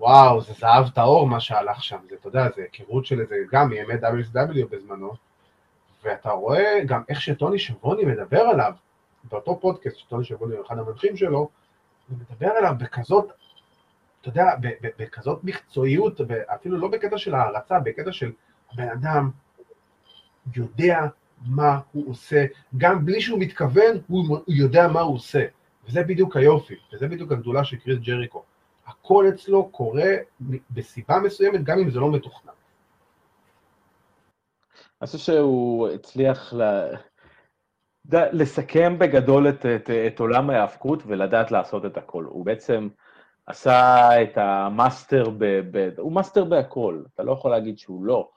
וואו, זה זהב טהור מה שהלך שם, זה, אתה יודע, זה היכרות של איזה, גם מימי WSW בזמנו, ואתה רואה גם איך שטוני שבוני מדבר עליו, באותו פודקאסט שטוני שבוני הוא אחד המנחים שלו, הוא מדבר עליו בכזאת, אתה יודע, בכזאת מקצועיות, אפילו לא בקטע של הערצה, בקטע של הבן אדם יודע מה הוא עושה, גם בלי שהוא מתכוון, הוא, הוא יודע מה הוא עושה. וזה בדיוק היופי, וזה בדיוק הגדולה של קריס ג'ריקו. הכל אצלו קורה בסיבה מסוימת, גם אם זה לא מתוכנן. אני חושב שהוא הצליח ל... לסכם בגדול את, את, את עולם ההאבקות ולדעת לעשות את הכל. הוא בעצם עשה את ה master, ב, ב, הוא master בהכל, אתה לא יכול להגיד שהוא לא.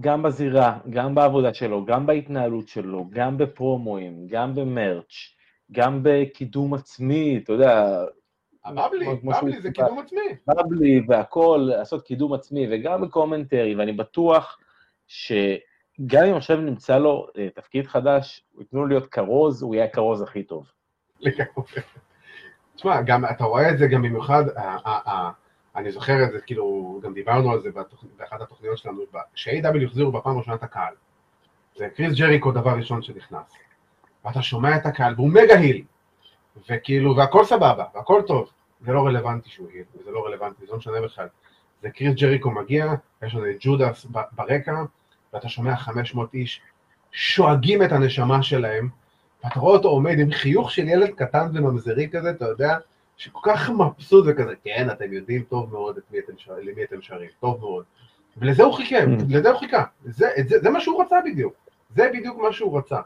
גם בזירה, גם בעבודה שלו, גם בהתנהלות שלו, גם בפרומואים, גם ב merch, גם בקידום עצמי, אתה יודע... הבבלי, בבלי זה קידום עצמי. בבלי והכול, לעשות קידום עצמי, וגם בקומנטרי, ואני בטוח שגם אם עכשיו נמצא לו אה, תפקיד חדש, ייתנו להיות כרוז, הוא יהיה הכרוז הכי טוב. תשמע, גם אתה רואה את זה גם במיוחד, אני זוכר את זה, כאילו, גם דיברנו על זה באחת התוכניות שלנו, כש-A.W. החזירו בפעם הראשונה את הקהל. זה קריס ג'ריקו דבר ראשון שנכנס. ואתה שומע את הקהל, והוא מגה היל. וכאילו, והכל סבבה, והכל טוב. זה לא רלוונטי שהוא היל, וזה לא רלוונטי, זה לא משנה בכלל. זה קריס ג'ריקו מגיע, יש לנו את ג'ודס ברקע, ואתה שומע 500 איש שואגים את הנשמה שלהם, ואתה רואה אותו עומד עם חיוך של ילד קטן וממזרי כזה, אתה יודע, שכל כך מבסוט וכזה, כן, אתם יודעים טוב מאוד את מי אתם שר, למי אתם שרים, טוב מאוד. ולזה הוא חיכה, mm. לזה הוא חיכה. זה, זה, זה מה שהוא רצה בדיוק. זה בדיוק מה שהוא רצה.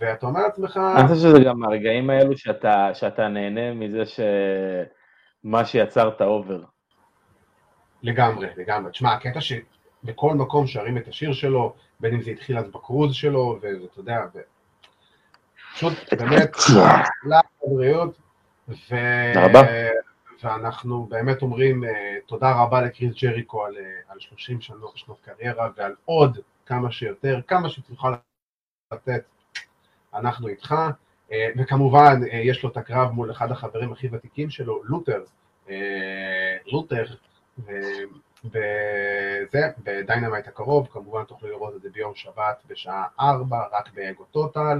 ואתה אומר לעצמך... אני חושב שזה גם הרגעים האלו שאתה, שאתה נהנה מזה שמה שיצרת אובר. לגמרי, לגמרי. תשמע, הקטע שבכל מקום שרים את השיר שלו, בין אם זה התחיל אז בקרוז שלו, ואתה יודע, ו... פשוט באמת, לבריאות, ו... ואנחנו באמת אומרים uh, תודה רבה לקריס ג'ריקו על, uh, על 30 שנות, שנות קריירה ועל עוד כמה שיותר, כמה שתוכל לתת, אנחנו איתך. Uh, וכמובן, uh, יש לו את הקרב מול אחד החברים הכי ותיקים שלו, לות'ר, uh, לות'ר, וזה, בדיינמייט הקרוב, כמובן תוכלו לראות את זה ביום שבת בשעה 4, רק באגו טוטאל.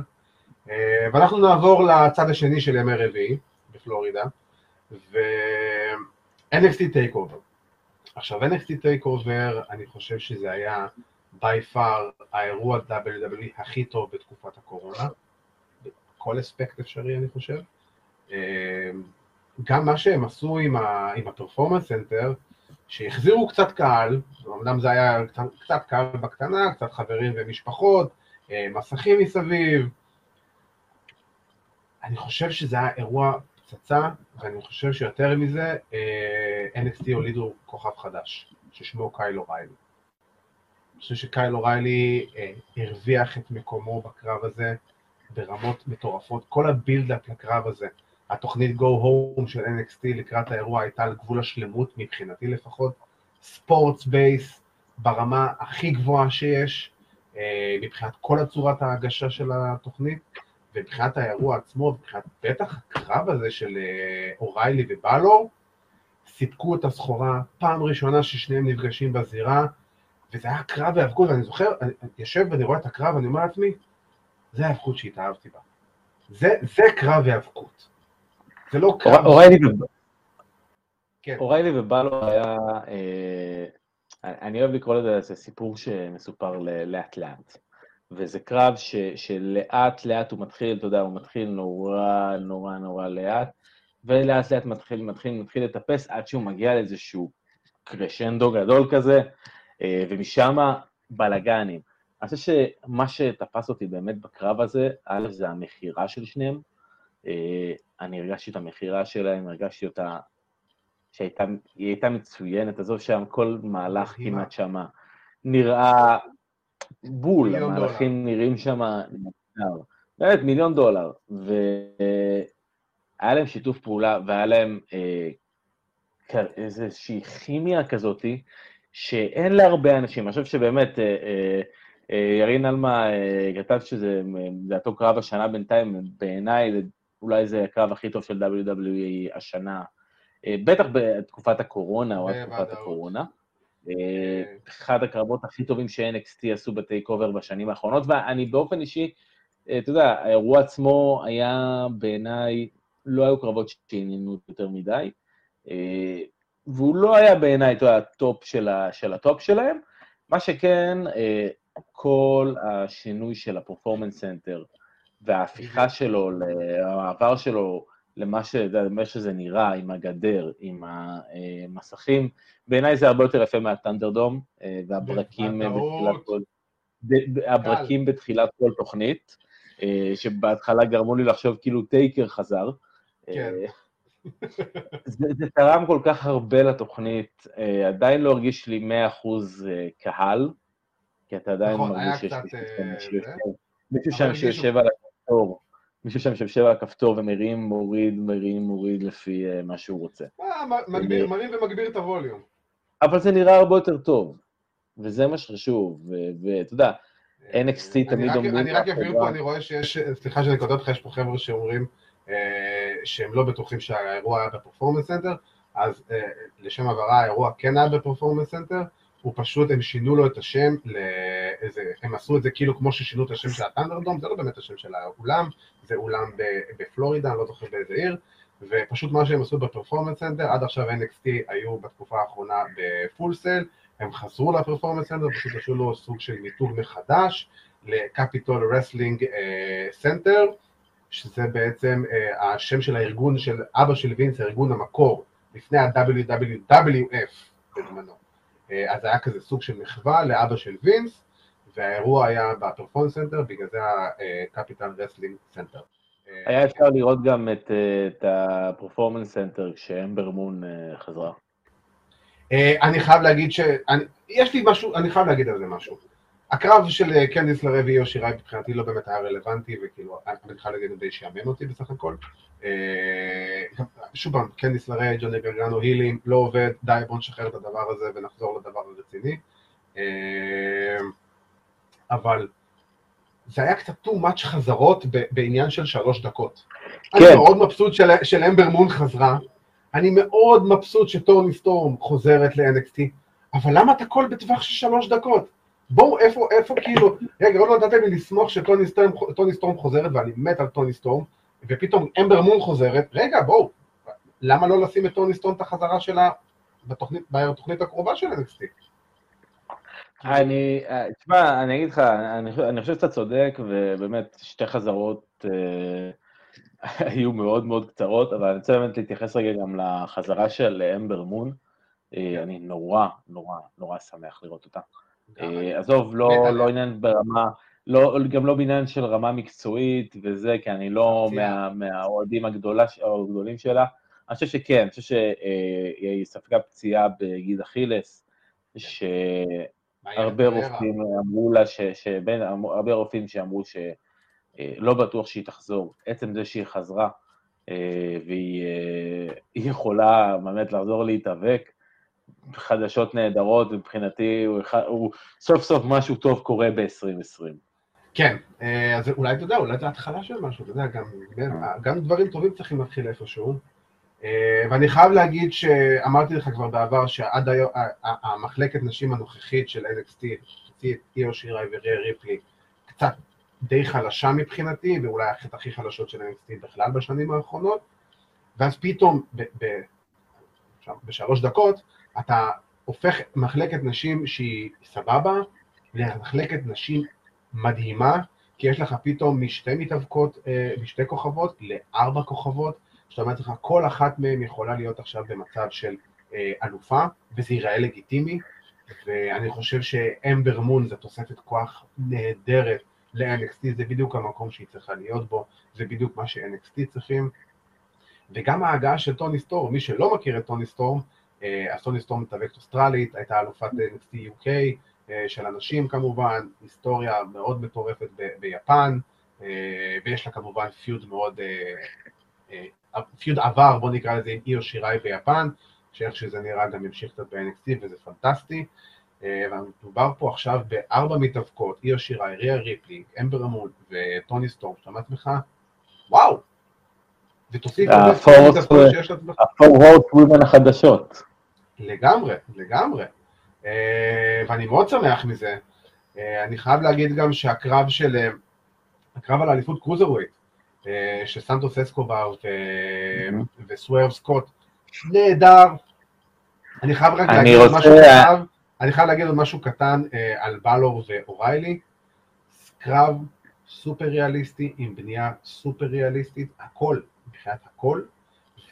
אה, ואנחנו נעבור לצד השני של ימי רביעי, בפלורידה, ו-NXT Takeover. עכשיו, NXT Takeover, אני חושב שזה היה by far האירוע WWE הכי טוב בתקופת הקורונה, בכל אספקט אפשרי, אני חושב. אה, גם מה שהם עשו עם, ה- עם הפרפורמנס סנטר, שהחזירו קצת קהל, אמנם זה היה קצת, קצת קהל בקטנה, קצת חברים ומשפחות, אה, מסכים מסביב, אני חושב שזה היה אירוע פצצה, ואני חושב שיותר מזה, אה, NXT הולידו כוכב חדש, ששמו קייל אוריילי. אני חושב שקייל אוריילי אה, הרוויח את מקומו בקרב הזה ברמות מטורפות. כל ה build-up לקרב הזה, התוכנית Go Home של NXT לקראת האירוע הייתה על גבול השלמות, מבחינתי לפחות, ספורטס בייס ברמה הכי גבוהה שיש, אה, מבחינת כל הצורת ההגשה של התוכנית. ומבחינת האירוע עצמו, מבחינת בטח הקרב הזה של אה, אוריילי ובלור, סיפקו את הסחורה פעם ראשונה ששניהם נפגשים בזירה, וזה היה קרב היאבקות, ואני זוכר, אני יושב ואני רואה את הקרב, ואני אומר לעצמי, זה ההיאבקות שהתאהבתי בה. זה, זה קרב היאבקות. זה לא קרב... אוריילי כן. ובלור היה, אה, אני אוהב לקרוא לזה, זה סיפור שמסופר לאט לאט. וזה קרב ש, שלאט לאט הוא מתחיל, אתה יודע, הוא מתחיל נורא נורא נורא לאט, ולאט לאט מתחיל, מתחיל, מתחיל לטפס עד שהוא מגיע לאיזשהו קרשנדו גדול כזה, אה, ומשם בלאגנים. אני חושב שמה שתפס אותי באמת בקרב הזה, א', זה המכירה של שניהם. אה, אני הרגשתי את המכירה שלהם, הרגשתי אותה, שהיא הייתה מצוינת, עזוב שם כל מהלך כמעט שמה. נראה בול, המהלכים נראים שם. באמת, מיליון דולר. והיה להם שיתוף פעולה, והיה להם אה, איזושהי כימיה כזאתי, שאין להרבה אנשים. אני חושב שבאמת, אה, אה, אה, ירין עלמה אה, כתב שזה, לדעתו קרב השנה בינתיים, בעיניי, אולי זה הקרב הכי טוב של WWE השנה, אה, בטח בתקופת הקורונה או עד תקופת הקורונה. אה, אחד הקרבות הכי טובים ש-NXT עשו ב Takeover בשנים האחרונות, ואני באופן אישי, אה, אתה יודע, האירוע עצמו היה בעיניי, לא היו קרבות שעניינו יותר מדי, אה, והוא לא היה בעיניי, אתה יודע, ה top של, של ה top שלהם, מה שכן, כל השינוי של הפרפורמנס סנטר וההפיכה שלו, המעבר שלו למה שזה נראה, עם הגדר, עם המסכים. בעיניי זה הרבה יותר יפה מהת'אנדרדום, אה, והברקים בתחילת כל... הברקים בתחילת כל תוכנית, אה, שבהתחלה גרמו לי לחשוב כאילו טייקר חזר. כן. אה, זה, זה תרם כל כך הרבה לתוכנית, עדיין לא הרגיש לי 100% קהל, כי אתה עדיין נכון, מרגיש שיש מישהו שם שיושב על הכפתור. מישהו שם שיושב על הכפתור ומרים, מוריד, מרים, מוריד לפי uh, מה שהוא רוצה. אה, מגביר, מרים ומגביר את הווליום. אבל זה נראה הרבה יותר טוב, וזה מה שחשוב, ואתה יודע, אה, NXT תמיד אומרים... אני רק אבהיר פה, אני רואה שיש, סליחה שאני קודם לך, יש פה חבר'ה שאומרים אה, שהם לא בטוחים שהאירוע היה בפרפורמנס סנטר, אז לשם הבהרה, האירוע כן היה בפרפורמנס סנטר, הוא פשוט, הם שינו לו את השם לאיזה, הם עשו את זה כאילו כמו ששינו את השם של הת'אנדרדום, זה לא באמת השם של האולם, זה אולם בפלורידה, אני לא זוכר באיזה עיר, ופשוט מה שהם עשו בפרפורמנס סנטר, עד עכשיו NXT היו בתקופה האחרונה בפול סל, הם חזרו לפרפורמנס סנטר, פשוט עשו לו סוג של מיתוג מחדש לקפיטול רסלינג סנטר, שזה בעצם uh, השם של הארגון של אבא של וינס, הארגון המקור, לפני ה-WWF בזמנו. אה, אז היה כזה סוג של מחווה לאבא של וינס, והאירוע היה בפרפורמנס סנטר, בגלל זה הקפיטל רסלינג סנטר. היה אפשר לראות גם את, אה, את הפרפורמנס סנטר כשאמבר מון אה, חזרה. אני חייב להגיד ש... אני, יש לי משהו, אני חייב להגיד על זה משהו. הקרב של קנדיס לרבי יושיראי מבחינתי לא באמת היה רלוונטי, וכאילו, אני חייב להגיד, די שיאמן אותי בסך הכל. שוב פעם, קנדיס לרבי, ג'וני גרגנו, הילים, לא עובד, די, בואו נשחרר את הדבר הזה ונחזור לדבר הרציני. אבל זה היה קצת too much חזרות בעניין של שלוש דקות. כן. אני מאוד מבסוט של, של אמבר מון חזרה, אני מאוד מבסוט שטוני סטורם חוזרת ל-NXT, אבל למה את הכל בטווח של שלוש דקות? בואו, איפה, איפה כאילו, רגע, עוד לא נתתם לי לשמוח שטוני סטורם, סטורם חוזרת, ואני מת על טוני סטורם, ופתאום אמבר מון חוזרת, רגע, בואו, למה לא לשים את טוני סטורם את החזרה שלה בתוכנית, בתוכנית הקרובה של NXT? אני, אה, תשמע, אני אגיד לך, אני, אני חושב שאתה צודק, ובאמת שתי חזרות אה, היו מאוד מאוד קצרות, אבל אני רוצה באמת להתייחס רגע גם לחזרה של אמבר מון. אה, אני נורא, נורא, נורא שמח לראות אותה. אה, עזוב, לא, לא עניין ברמה, לא, גם לא בעניין של רמה מקצועית וזה, כי אני לא מה, מהאוהדים הגדולים שלה. אני חושב שכן, אני חושב שהיא ספגה פציעה בגיד אכילס, שהרבה רופאים אמרו לה, שבין, הרבה רופאים שאמרו שלא בטוח שהיא תחזור. עצם זה שהיא חזרה, אה, והיא יכולה באמת לחזור להתאבק, חדשות נהדרות, מבחינתי הוא, הוא סוף סוף משהו טוב קורה ב-2020. כן, אה, אז אולי אתה יודע, אולי זה התחלה של משהו, אתה יודע, גם, גם דברים טובים צריכים להתחיל איפשהו. אה, ואני חייב להגיד שאמרתי לך כבר בעבר שעד היום, המחלקת נשים הנוכחית של NXT, את איו שיראי וריה ריפלי, קצת די חלשה מבחינתי, ואולי אחת הכי חלשות של NXT בכלל בשנים האחרונות, ואז פתאום, ב, ב, בשלוש דקות, אתה הופך מחלקת נשים שהיא סבבה למחלקת נשים מדהימה, כי יש לך פתאום משתי מתאבקות, אה, משתי כוכבות לארבע כוכבות, זאת אומרת לך, כל אחת מהן יכולה להיות עכשיו במצב של אה, אלופה, וזה ייראה לגיטימי, ואני חושב שאמבר מון זה תוספת כוח נהדרת ל-NXT, זה בדיוק המקום שהיא צריכה להיות בו, זה בדיוק מה ש-NXT צריכים. וגם ההגעה של טוני סטורם, מי שלא מכיר את טוני סטורם, אז טוני סטורם מתאבקת אוסטרלית, הייתה אלופת NXT UK אה, של הנשים כמובן, היסטוריה מאוד מטורפת ביפן, אה, ויש לה כמובן feud מאוד, אה, feud עבר, בוא נקרא לזה עם איו שיראי ביפן, שאיך שזה נראה גם ימשיך קצת ב-NXT וזה פנטסטי. ומדובר פה עכשיו בארבע מתאבקות, איו שיראי, ריה ריפלי, אמבר מון וטוני סטורם, שאתה אומר לעצמך, וואו, ותוסיף ה four horsewomen החדשות. לגמרי, לגמרי. אה, ואני מאוד שמח מזה. אה, אני חייב להגיד גם שהקרב של, אה, הקרב על האליפות cruiserweight, שסנטוס אסקובר וסוורב סקוט, נהדר. אני חייב רק להגיד עוד משהו קטן, אני חייב להגיד עוד משהו קטן על בלור ואוריילי. קרב סופר ריאליסטי עם בנייה סופר ריאליסטית, הכל מבחינת הכל,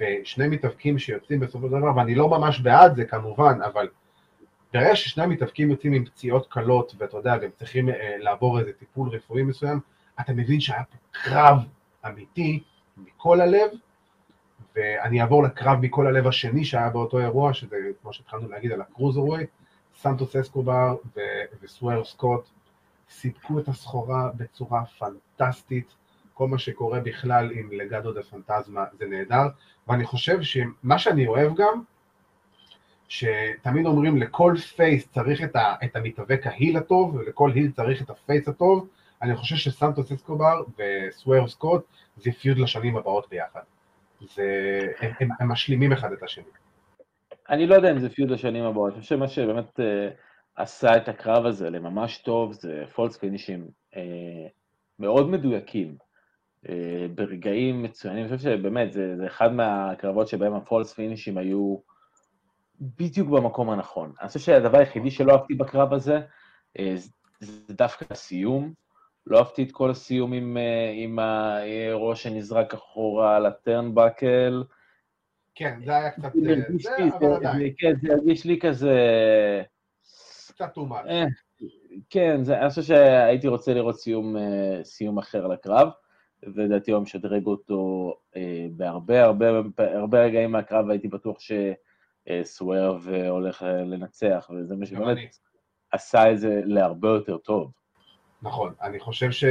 ושני מתאבקים שיוצאים בסופו של דבר, ואני לא ממש בעד זה כמובן, אבל ברגע ששני המתאבקים יוצאים עם פציעות קלות, ואתה יודע, והם צריכים אה, לעבור איזה טיפול רפואי מסוים, אתה מבין שהיה פה קרב אמיתי מכל הלב, ואני אעבור לקרב מכל הלב השני שהיה באותו אירוע, שזה כמו שהתחלנו להגיד על ה cruiserweight, סנטוס אסקובר וסוורב סקוט סיפקו את הסחורה בצורה פנטסטית, כל מה שקורה בכלל עם לגאדו דל פנטזמה זה נהדר, ואני חושב שמה שאני אוהב גם, שתמיד אומרים לכל face צריך את, ה, את המתאבק ה heel הטוב, ולכל heel צריך את ה face הטוב, אני חושב שסנטוס אסקובר וסוורב סקוט זה feud לשנים הבאות ביחד. זה, הם, הם, הם משלימים אחד את השני. אני לא יודע אם זה feud לשנים הבאות, אני חושב שמה שבאמת אה, עשה את הקרב הזה לממש טוב זה false finishים אה, מאוד מדויקים. אה, ברגעים מצוינים, אני חושב שבאמת זה, זה אחד מהקרבות שבהם ה false finishים היו בדיוק במקום הנכון. אני חושב שהדבר היחידי שלא אהבתי בקרב הזה אה, זה דווקא הסיום. לא אהבתי את כל הסיום עם, אה, עם הראש שנזרק אחורה על הטרנבקל. כן, זה היה קצת... זה, זה, אבל עדיין. כן, זה הרגיש לי כזה... קצת much. כן, זה, אני חושב שהייתי רוצה לראות סיום, סיום אחר לקרב. ולדעתי הוא משדרג אותו אה, בהרבה הרבה הרבה רגעים מהקרב, הייתי בטוח סוורב הולך לנצח, וזה מה שבאמת עשה את זה להרבה יותר טוב. נכון, אני חושב ש...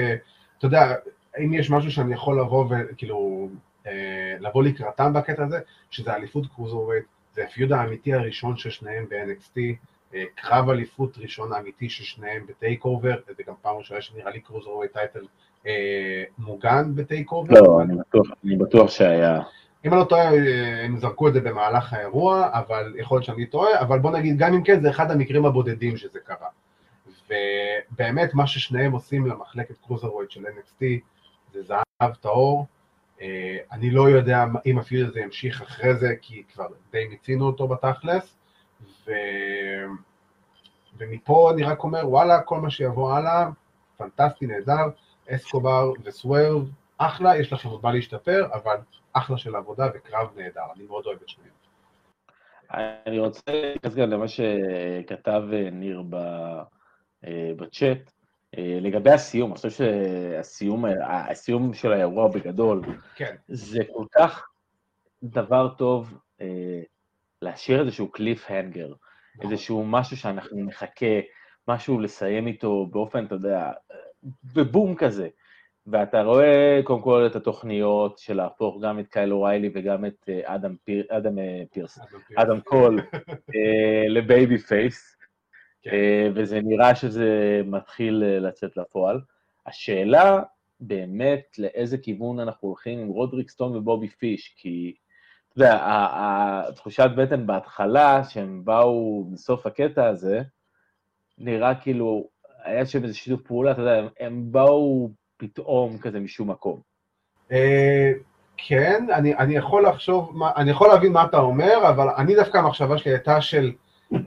אתה יודע, אם יש משהו שאני יכול לבוא וכאילו, אה, לבוא לקראתם בקטע הזה, שזה אליפות cruiserweight, זה ה feud האמיתי הראשון של שניהם ב-NXT, אה, קרב אליפות ראשון אמיתי של שניהם ב TakeOver, זה גם פעם ראשונה שנראה לי cruiserweight title אה, מוגן ב TakeOver. לא, אני בטוח, אני בטוח שהיה... אם אני לא טועה, אה, הם זרקו את זה במהלך האירוע, אבל יכול להיות שאני טועה, אבל בוא נגיד, גם אם כן, זה אחד המקרים הבודדים שזה קרה. ובאמת, מה ששניהם עושים למחלקת cruiserweight של NXT, זה זהב טהור. אה, אני לא יודע אם ה feud הזה ימשיך אחרי זה, כי כבר די מיצינו אותו בתכלס. ו... ומפה אני רק אומר, וואלה, כל מה שיבוא הלאה, פנטסטי, נהדר, אסקובר וסוורב, אחלה, יש לכם עוד מה להשתפר, אבל אחלה של עבודה וקרב נהדר, אני מאוד אוהב את שניהם. אני רוצה להתייחס גם למה שכתב ניר אה, בצ'אט, אה, לגבי הסיום, אני חושב שהסיום הסיום של האירוע בגדול, כן. זה כל כך דבר טוב אה, להשאיר איזשהו קליף הנגר, נכון. איזשהו משהו שאנחנו נחכה, משהו לסיים איתו באופן, אתה יודע, בבום כזה. ואתה רואה קודם כל את התוכניות של להפוך גם את קייל אוריילי וגם את אדם, פיר, אדם פירס, אדם קול ל babyface. כן. אה, וזה נראה שזה מתחיל אה, לצאת לפועל. השאלה באמת לאיזה כיוון אנחנו הולכים עם רודריק סטרונג ובובי פיש, כי אתה יודע, התחושת בטן בהתחלה, שהם באו בסוף הקטע הזה, נראה כאילו, היה שם איזה שיתוף פעולה, אתה יודע, הם באו פתאום כזה משום מקום. אה, כן, אני יכול לחשוב, אני יכול להבין מה אתה אומר, אבל אני דווקא המחשבה שלי הייתה של...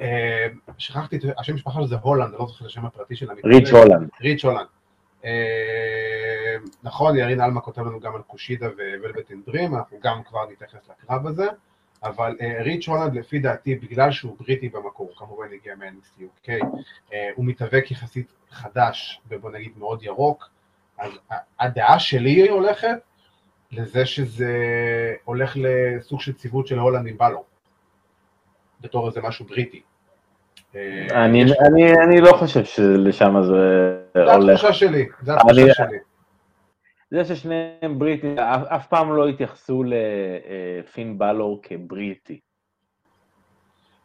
אה, שכחתי את השם המשפחה שלו זה הולנד, אני לא זוכר את השם הפרטי של המקרה. ריץ' הולנד. ריץ' הולנד. אה, נכון, ירין אלמה כותב לנו גם על קושידה ווולבט אינדרים, אנחנו גם כבר נתייחס לקרב הזה, אבל אה, ריץ' הולנד לפי דעתי, בגלל שהוא בריטי במקור, כמובן הגיע מ-NXT UK, הוא מתאבק יחסית חדש, ובוא נגיד מאוד ירוק, אז הדעה שלי הולכת לזה שזה הולך לסוג של ציוות של הולנד עם בלור. בתור איזה משהו בריטי. אה, אני, אני, אני לא חושב שלשם זה הולך. זה התחושה שלי, זה התחושה שלי. זה ששניהם בריטים, אף, פעם לא התייחסו לפין אה, בלור כבריטי.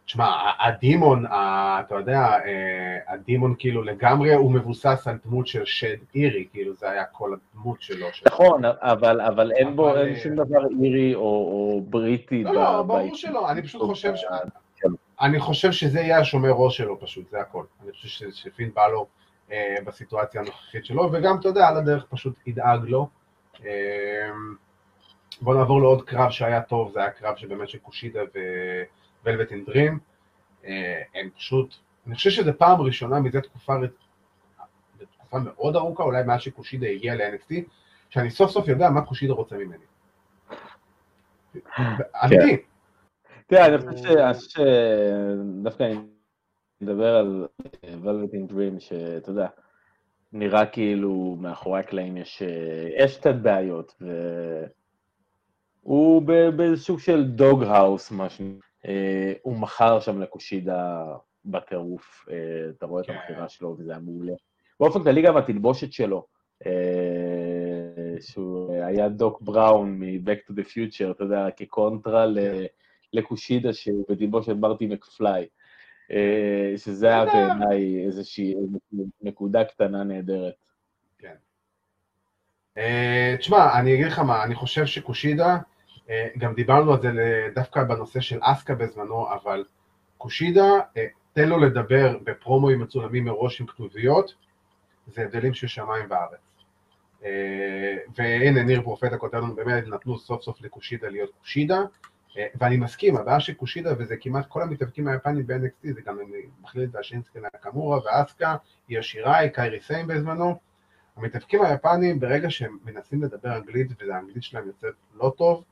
תשמע, הדימון, אתה יודע, אה, הדימון כאילו לגמרי הוא מבוסס על דמות של שד אירי, כאילו זה היה כל הדמות שלו. נכון, אבל, אבל אין בו, אין שום דבר אירי או, או בריטי. לא, לא, ברור שלא, אני פשוט חושב ש... אני חושב שזה יהיה השומר ראש שלו פשוט, זה הכל. אני חושב שפין בא לו אה, בסיטואציה הנוכחית שלו, וגם, אתה יודע, על הדרך פשוט ידאג לו. אה, בואו נעבור לעוד קרב שהיה טוב, זה היה קרב שבאמת של קושידה ווולבט אין דרים. אה, הם פשוט, אני חושב שזו פעם ראשונה מזה תקופה, תקופה מאוד ארוכה, אולי מאז שקושידה הגיע ל-NXT, שאני סוף סוף יודע מה קושידה רוצה ממני. כן. אמיתי. תראה, אני חושב שדווקא אני מדבר על Velvet in Dream, שאתה יודע, נראה כאילו מאחורי הקלעים יש, יש קצת בעיות, והוא באיזשהו של דוג האוס, משהו. הוא מכר שם לקושידה בטירוף, אה, אתה רואה את כן. המכירה שלו וזה היה מעולה. באופן כללי גם התלבושת שלו, אה, שהוא היה דוק בראון מ-Back to the Future, אתה יודע, כקונטרה. לקושידה שהוא בתלבושת מרטי מקפליי, אה, שזה היה בעיניי איזושהי נקודה קטנה נהדרת. כן. אה, תשמע, אני אגיד לך מה, אני חושב שקושידה, אה, גם דיברנו על זה דווקא בנושא של אסקה בזמנו, אבל קושידה, תן לו לדבר בפרומואים מצולמים מראש עם כתוביות, זה הבדלים של שמיים וארץ. והנה ניר פרופטה כותב לנו, באמת נתנו סוף סוף לקושידה להיות קושידה, אה, ואני מסכים, הבעיה של קושידה, וזה כמעט כל המתאבקים היפנים ב-NXT, זה גם מכליל את שינסקה נקמורה ואסקה, איו שיראי, קיירי סיין בזמנו. המתאבקים היפנים, ברגע שהם מנסים לדבר אנגלית והאנגלית שלהם יוצאת לא טוב,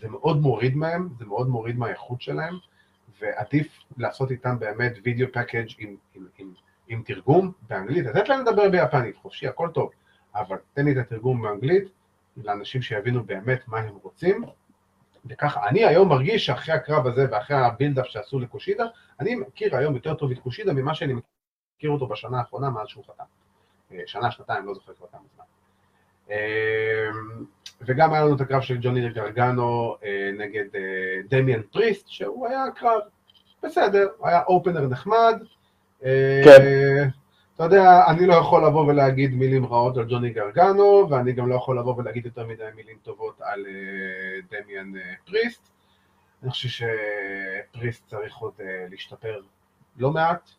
זה מאוד מוריד מהם, זה מאוד מוריד מהאיכות שלהם, ועדיף לעשות איתם באמת video package עם, עם, עם, עם תרגום באנגלית, לתת להם לדבר ביפנית, חופשי, הכל טוב, אבל תן לי את התרגום באנגלית, לאנשים שיבינו באמת מה הם רוצים, וככה, אני היום מרגיש שאחרי הקרב הזה ואחרי ה build-up שעשו לקושידה, אני מכיר היום יותר טוב את קושידה ממה שאני מכיר אותו בשנה האחרונה מאז שהוא חתם. אה, שנה, שנתיים, לא זוכר כבר כמה זמן. אה, וגם היה לנו את הקרב של ג'וני גרגנו אה, נגד דמיאן פריסט, שהוא היה קרב בסדר, היה אופנר נחמד. כן. אתה יודע, אני לא יכול לבוא ולהגיד מילים רעות על ג'וני גרגנו, ואני גם לא יכול לבוא ולהגיד יותר מדי מילים טובות על דמיאן פריסט. אני חושב שפריסט צריך עוד להשתפר לא מעט,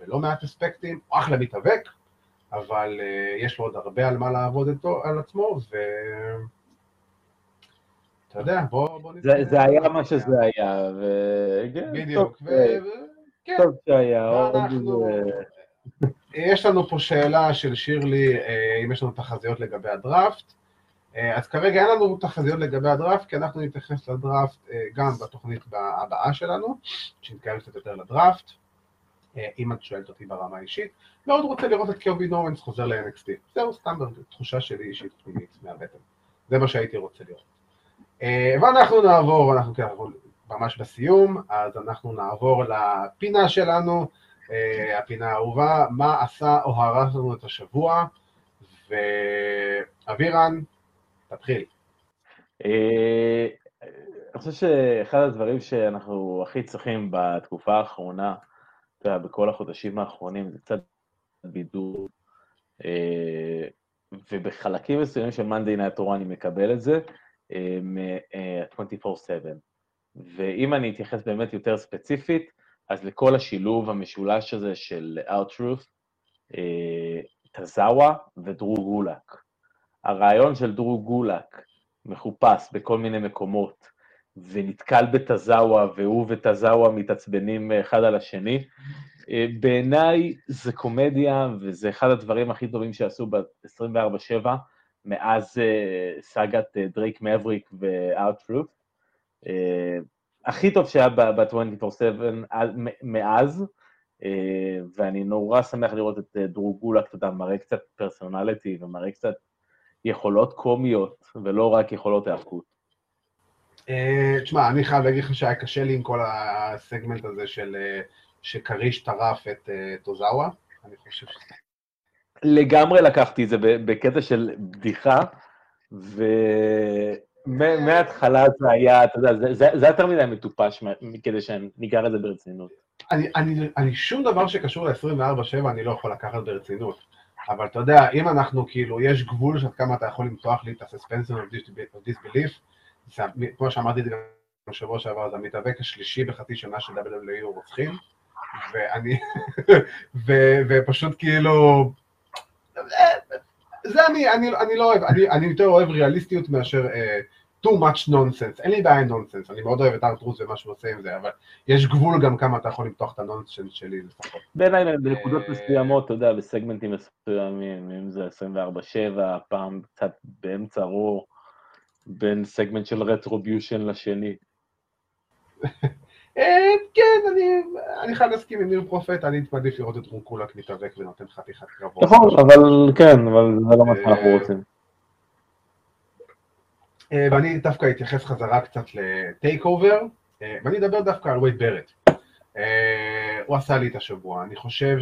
בלא מעט אספקטים, הוא אחלה מתאבק, אבל יש לו עוד הרבה על מה לעבוד איתו, על עצמו, ו... אתה יודע, בוא, בוא. זה, זה היה מה שזה היה, ו... כן, בדיוק, ו... כן. טוב שהיה, ואנחנו... יש לנו פה שאלה של שירלי, אה, אם יש לנו תחזיות לגבי הדראפט. אה, אז כרגע אין לנו תחזיות לגבי הדראפט, כי אנחנו נתייחס לדראפט גם בתוכנית הבאה שלנו, שנתקרב קצת יותר לדראפט. אה, אם את שואלת אותי ברמה האישית, מאוד רוצה לראות את קרבין אורנס חוזר ל-NXT. זהו סתם תחושה שלי אישית פנימית מהבטן. זה מה שהייתי רוצה לראות. אה, ואנחנו נעבור, אנחנו ממש בסיום, אז אנחנו נעבור לפינה שלנו, אה, הפינה האהובה, מה עשה או הרס לנו את השבוע, ואבירן, תתחיל. אני חושב שאחד הדברים שאנחנו הכי צריכים בתקופה האחרונה, אתה יודע, בכל החודשים האחרונים זה קצת בידור, אה, ובחלקים מסוימים של מאנדי נאטרו אני מקבל את זה, מ-24/7. אה, ואם אני אתייחס באמת יותר ספציפית, אז לכל השילוב המשולש הזה של R-Truth, אה, טזאווה ודרו גולק. הרעיון של דרו גולק מחופש בכל מיני מקומות, ונתקל בטזאווה, והוא וטזאווה מתעצבנים אחד על השני. אה, בעיניי זה קומדיה, וזה אחד הדברים הכי טובים שעשו ב-24-7, מאז סאגת דרייק מבריק Uh, הכי טוב שהיה ב-24/7 מאז, uh, ואני נורא שמח לראות את uh, דרו גולק, אתה יודע, מראה קצת פרסונליטי ומראה קצת יכולות קומיות, ולא רק יכולות היאבקות. אה, תשמע, אני חייב להגיד לך שהיה קשה לי עם כל הסגמנט הזה של אה, שכריש טרף את אה, טוזאווה, אני חושב ש... לגמרי לקחתי את זה בקטע של בדיחה, ומההתחלה זה היה, אתה יודע, זה היה יותר מדי מטופש כדי שניגר את זה ברצינות. אני, שום דבר שקשור ל-24-7 אני לא יכול לקחת ברצינות. אבל אתה יודע, אם אנחנו כאילו, יש גבול שעד כמה אתה יכול למתוח לי את ה-suspension of כמו שאמרתי את זה גם בשבוע שעבר, זה המתאבק השלישי בחצי שנה של WWE רוצחים, ואני, ופשוט כאילו, זה אני, אני, אני לא אוהב, אני, אני יותר אוהב ריאליסטיות מאשר uh, too much nonsense, אין לי בעיה עם nonsense, אני מאוד אוהב את ארטרוס ומה שהוא עושה עם זה, אבל יש גבול גם כמה אתה יכול למתוח את הנונסנס שלי לפחות. בעיניי בנקודות אה, מסוימות, אתה יודע, בסגמנטים מסוימים, אם זה 24-7, פעם קצת באמצע רור, בין סגמנט של Retribution לשני. אה, כן, אני חייב להסכים עם ניר פרופט, אני מעדיף לראות את דרו גולאק מתאבק ונותן חתיכת קרבות. נכון, אבל כן, אבל זה לא מה שאנחנו אה, רוצים. אה, ואני דווקא אתייחס חזרה קצת ל TakeOver, ואני אדבר דווקא על וייד ברט. הוא עשה לי את השבוע, אני חושב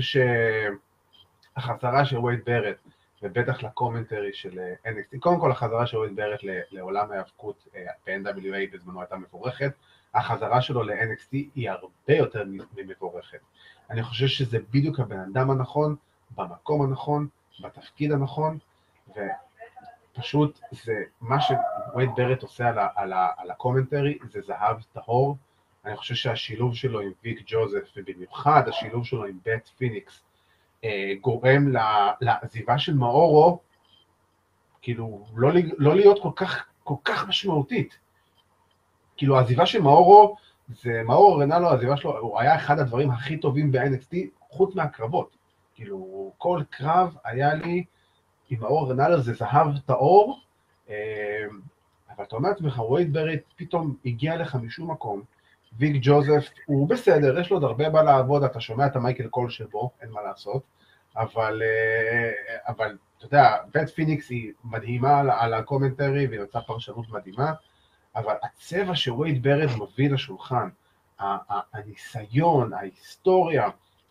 שהחזרה של וייד ברט ובטח ל commentary של NXT. קודם כל, החזרה של וייד ברט לעולם ההיאבקות ב-NWA בזמנו הייתה מבורכת. החזרה שלו ל-NXT היא הרבה יותר ממבורכת. אני חושב שזה בדיוק הבן אדם הנכון, במקום הנכון, בתפקיד הנכון, ופשוט זה מה שווייד ברט עושה על, על, על ה commentary, זה זהב טהור. אני חושב שהשילוב שלו עם ויק ג'וזף, ובמיוחד השילוב שלו עם בית פיניקס, אה, גורם לעזיבה של מאורו, כאילו, לא, לא להיות כל כך, כל כך משמעותית. כאילו, העזיבה של מאורו, זה מאורו רנלו, העזיבה שלו, הוא היה אחד הדברים הכי טובים ב-NXT, חוץ מהקרבות. כאילו, כל קרב היה לי עם מאורו רנלו, זה זהב טהור, אה, אבל אתה אומר לעצמך, וייד ברט פתאום הגיע לך משום מקום, ויק ג'וזף הוא בסדר, יש לו עוד הרבה מה לעבוד, אתה שומע את המייקל קול שבו, אין מה לעשות, אבל, אה, אבל אתה יודע, בית פיניקס היא מדהימה על, על ה commentary והיא יוצאה פרשנות מדהימה, אבל הצבע שווייד ברט מביא לשולחן, הניסיון, ההיסטוריה,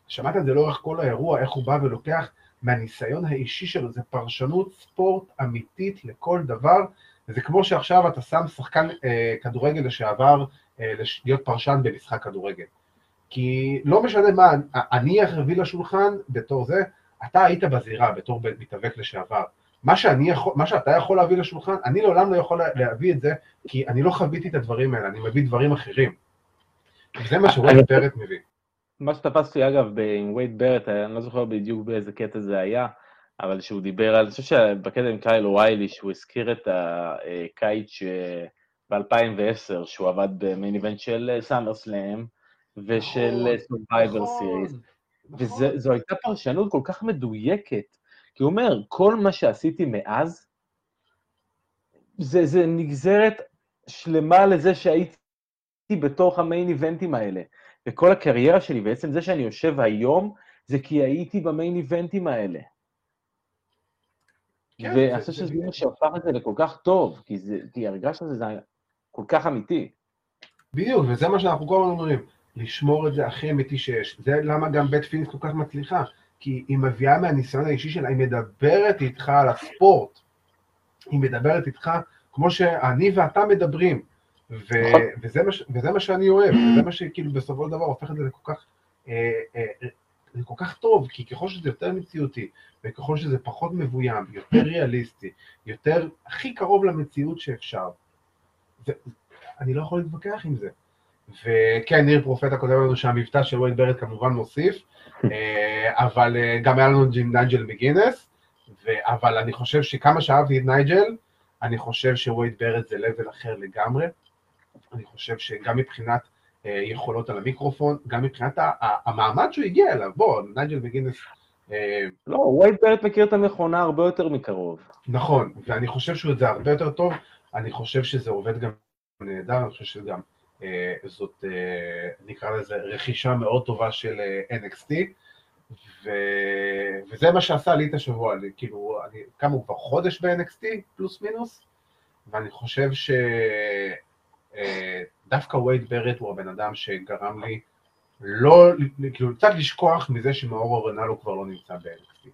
שמעת את זה לאורך כל האירוע, איך הוא בא ולוקח מהניסיון האישי שלו, זה פרשנות ספורט אמיתית לכל דבר, וזה כמו שעכשיו אתה שם שחקן אה, כדורגל לשעבר אה, להיות פרשן במשחק כדורגל. כי לא משנה מה, אני אביא לשולחן בתור זה, אתה היית בזירה בתור מתאבק לשעבר. מה, שאני יכול, מה שאתה יכול להביא לשולחן, אני לעולם לא יכול להביא את זה, כי אני לא חוויתי את הדברים האלה, אני מביא דברים אחרים. זה מה שווייד ברט מביא. מה שתפסתי אגב עם וייד ברט, אני לא זוכר בדיוק באיזה קטע זה היה, אבל שהוא דיבר על, אני חושב שבקטע עם קייל אוריילי, שהוא הזכיר את הקיץ ב-2010, שהוא עבד ב main event של SummerSlam ושל Survivor Series. וזו הייתה פרשנות כל כך מדויקת, כי הוא אומר, כל מה שעשיתי מאז, זה, זה נגזרת שלמה לזה שהייתי בתוך המיין איבנטים האלה. וכל הקריירה שלי, בעצם זה שאני יושב היום, זה כי הייתי במיין איבנטים האלה. כן, ואני חושב שזה מה שהפך את זה לכל כך טוב, כי, זה, כי הרגש הזה זה כל כך אמיתי. בדיוק, וזה מה שאנחנו כל הזמן אומרים, לשמור את זה הכי אמיתי שיש. זה למה גם בית פינס כל כך מצליחה, כי היא מביאה מהניסיון האישי שלה, היא מדברת איתך על הספורט, היא מדברת איתך כמו שאני ואתה מדברים, ו- נכון. וזה, מה, וזה מה שאני אוהב, וזה מה שכאילו בסופו של דבר הופך את זה לכל כך, אה, אה, זה כל כך טוב, כי ככל שזה יותר מציאותי, וככל שזה פחות מבוים, יותר ריאליסטי, יותר הכי קרוב למציאות שאפשר, זה, אני לא יכול להתווכח עם זה. וכן, ניר פרופטה כותב לנו שהמבטא של וייד ברט כמובן מוסיף, אה, אבל אה, גם היה לנו ג'ים נייג'ל מגינס, אבל אני חושב שכמה שאהבתי את נייג'ל, אני חושב שווייד ברט זה לבל אחר לגמרי. אני חושב שגם מבחינת אה, יכולות על המיקרופון, גם מבחינת המעמד שהוא הגיע אליו, בוא, נייג'ל מגינס... לא, וייד ברט מכיר את המכונה הרבה יותר מקרוב. נכון, ואני חושב שזה הרבה יותר טוב, אני חושב שזה עובד גם נהדר, אני חושב שגם זאת, אה, נקרא לזה, רכישה מאוד טובה של אה, NXT, ו... וזה מה שעשה לי את השבוע, אני, כאילו, אני, כמה כבר חודש ב-NXT, פלוס מינוס, ואני חושב שדווקא וייד ברט הוא הבן אדם שגרם לי לא, כאילו, קצת לשכוח מזה שמאור אורנלו כבר לא נמצא ב-NXT.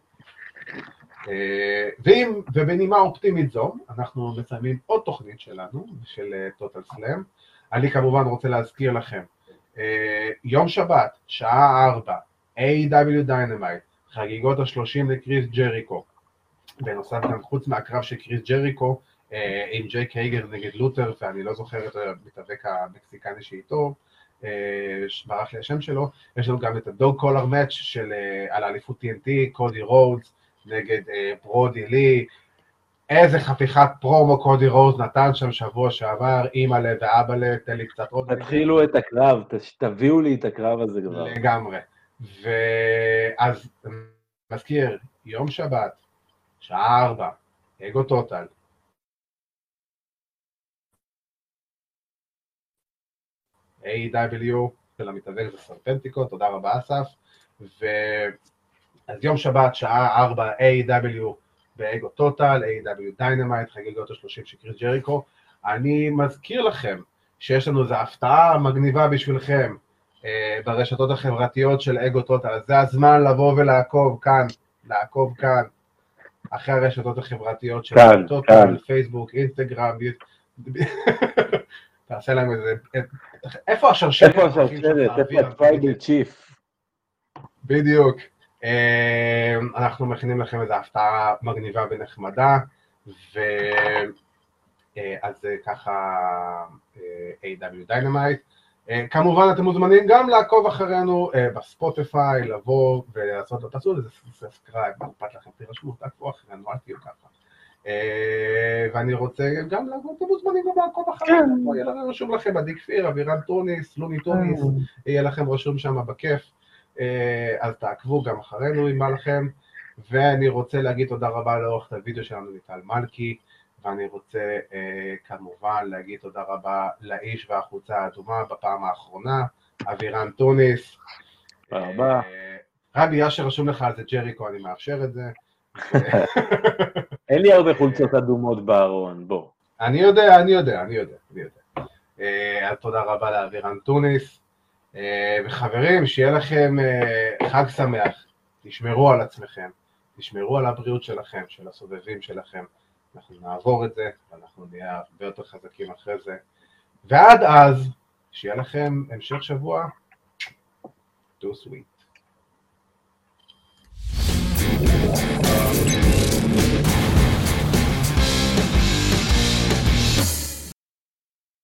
ואם, ובנימה אופטימית זו, אנחנו מסיימים עוד תוכנית שלנו, של טוטל סלאם, אני כמובן רוצה להזכיר לכם, אה, יום שבת, שעה 4, AEW Dynamite, חגיגות ה-30 לקריס ג'ריקו. בנוסף גם חוץ מהקרב של קריס ג'ריקו אה, עם ג'ייק הייגר נגד לותר, ואני לא זוכר את המתאבק המקסיקני שאיתו, אה, ברח לי השם שלו, יש לנו גם את ה dog collar match של על האליפות TNT, קודי רודס נגד ברודי לי, איזה חתיכת פרומו קודי רודס נתן שם שבוע שעבר, אימא'לה ואבא'לה, תן לי קצת עוד... תתחילו את הקרב, תביאו לי את הקרב הזה כבר. לגמרי. ואז, מזכיר, יום שבת, שעה ארבע, אגו טוטל. AEW. של המתאבק זה סרפנטיקו, תודה רבה אסף. ו... אז יום שבת, שעה ארבע, AEW באגו טוטל, AEW Dynamite, חגיגות ה-30 של קריס ג'ריקו. אני מזכיר לכם שיש לנו איזו הפתעה מגניבה בשבילכם אה, ברשתות החברתיות של אגו טוטל, אז זה הזמן לבוא ולעקוב כאן, לעקוב כאן, אחרי הרשתות החברתיות של אגו טוטל, פייסבוק, אינסטגרם, תעשה להם איזה... איפה השרשרת? איפה השרשרת? איפה צ'יף? בדיוק. אמ, אנחנו מכינים לכם איזו הפתעה מגניבה ונחמדה, ואז אה, ככה אה, AEW Dynamite. אה, כמובן אתם מוזמנים גם לעקוב אחרינו בספוטיפיי, לבוא ולעשות, תעשו לזה subscribe, מה אכפת לכם, תירשמו, תעקבו אחרינו, אל תהיו ככה. ואני רוצה גם אתם מוזמנים גם לעקוב אחרינו, כן. יהיה לכם רשום לכם עדי כפיר, אבירן טוניס, לוני טוניס, יהיה לכם רשום שם בכיף. אה, אז תעקבו גם אחרינו אם בא לכם, ואני רוצה להגיד תודה רבה לעורכת הוידאו שלנו ליטל מלכי, ואני רוצה אה, כמובן להגיד תודה רבה לאיש והחוצה האדומה בפעם האחרונה, אבירן טוניס. תודה רבה. אה, רק בגלל שרשום לך על זה ג'ריקו, אני מאפשר את זה. אין לי הרבה חולצות אדומות בארון, בוא. אני יודע, אני יודע, אני יודע, אני יודע. אז תודה רבה לאבירן טוניס. אה, וחברים, שיהיה לכם אה, חג שמח, תשמרו על עצמכם, תשמרו על הבריאות שלכם, של הסובבים שלכם, אנחנו נעבור את זה, ואנחנו נהיה הרבה יותר חזקים אחרי זה, ועד אז, שיהיה לכם המשך שבוע, too sweet.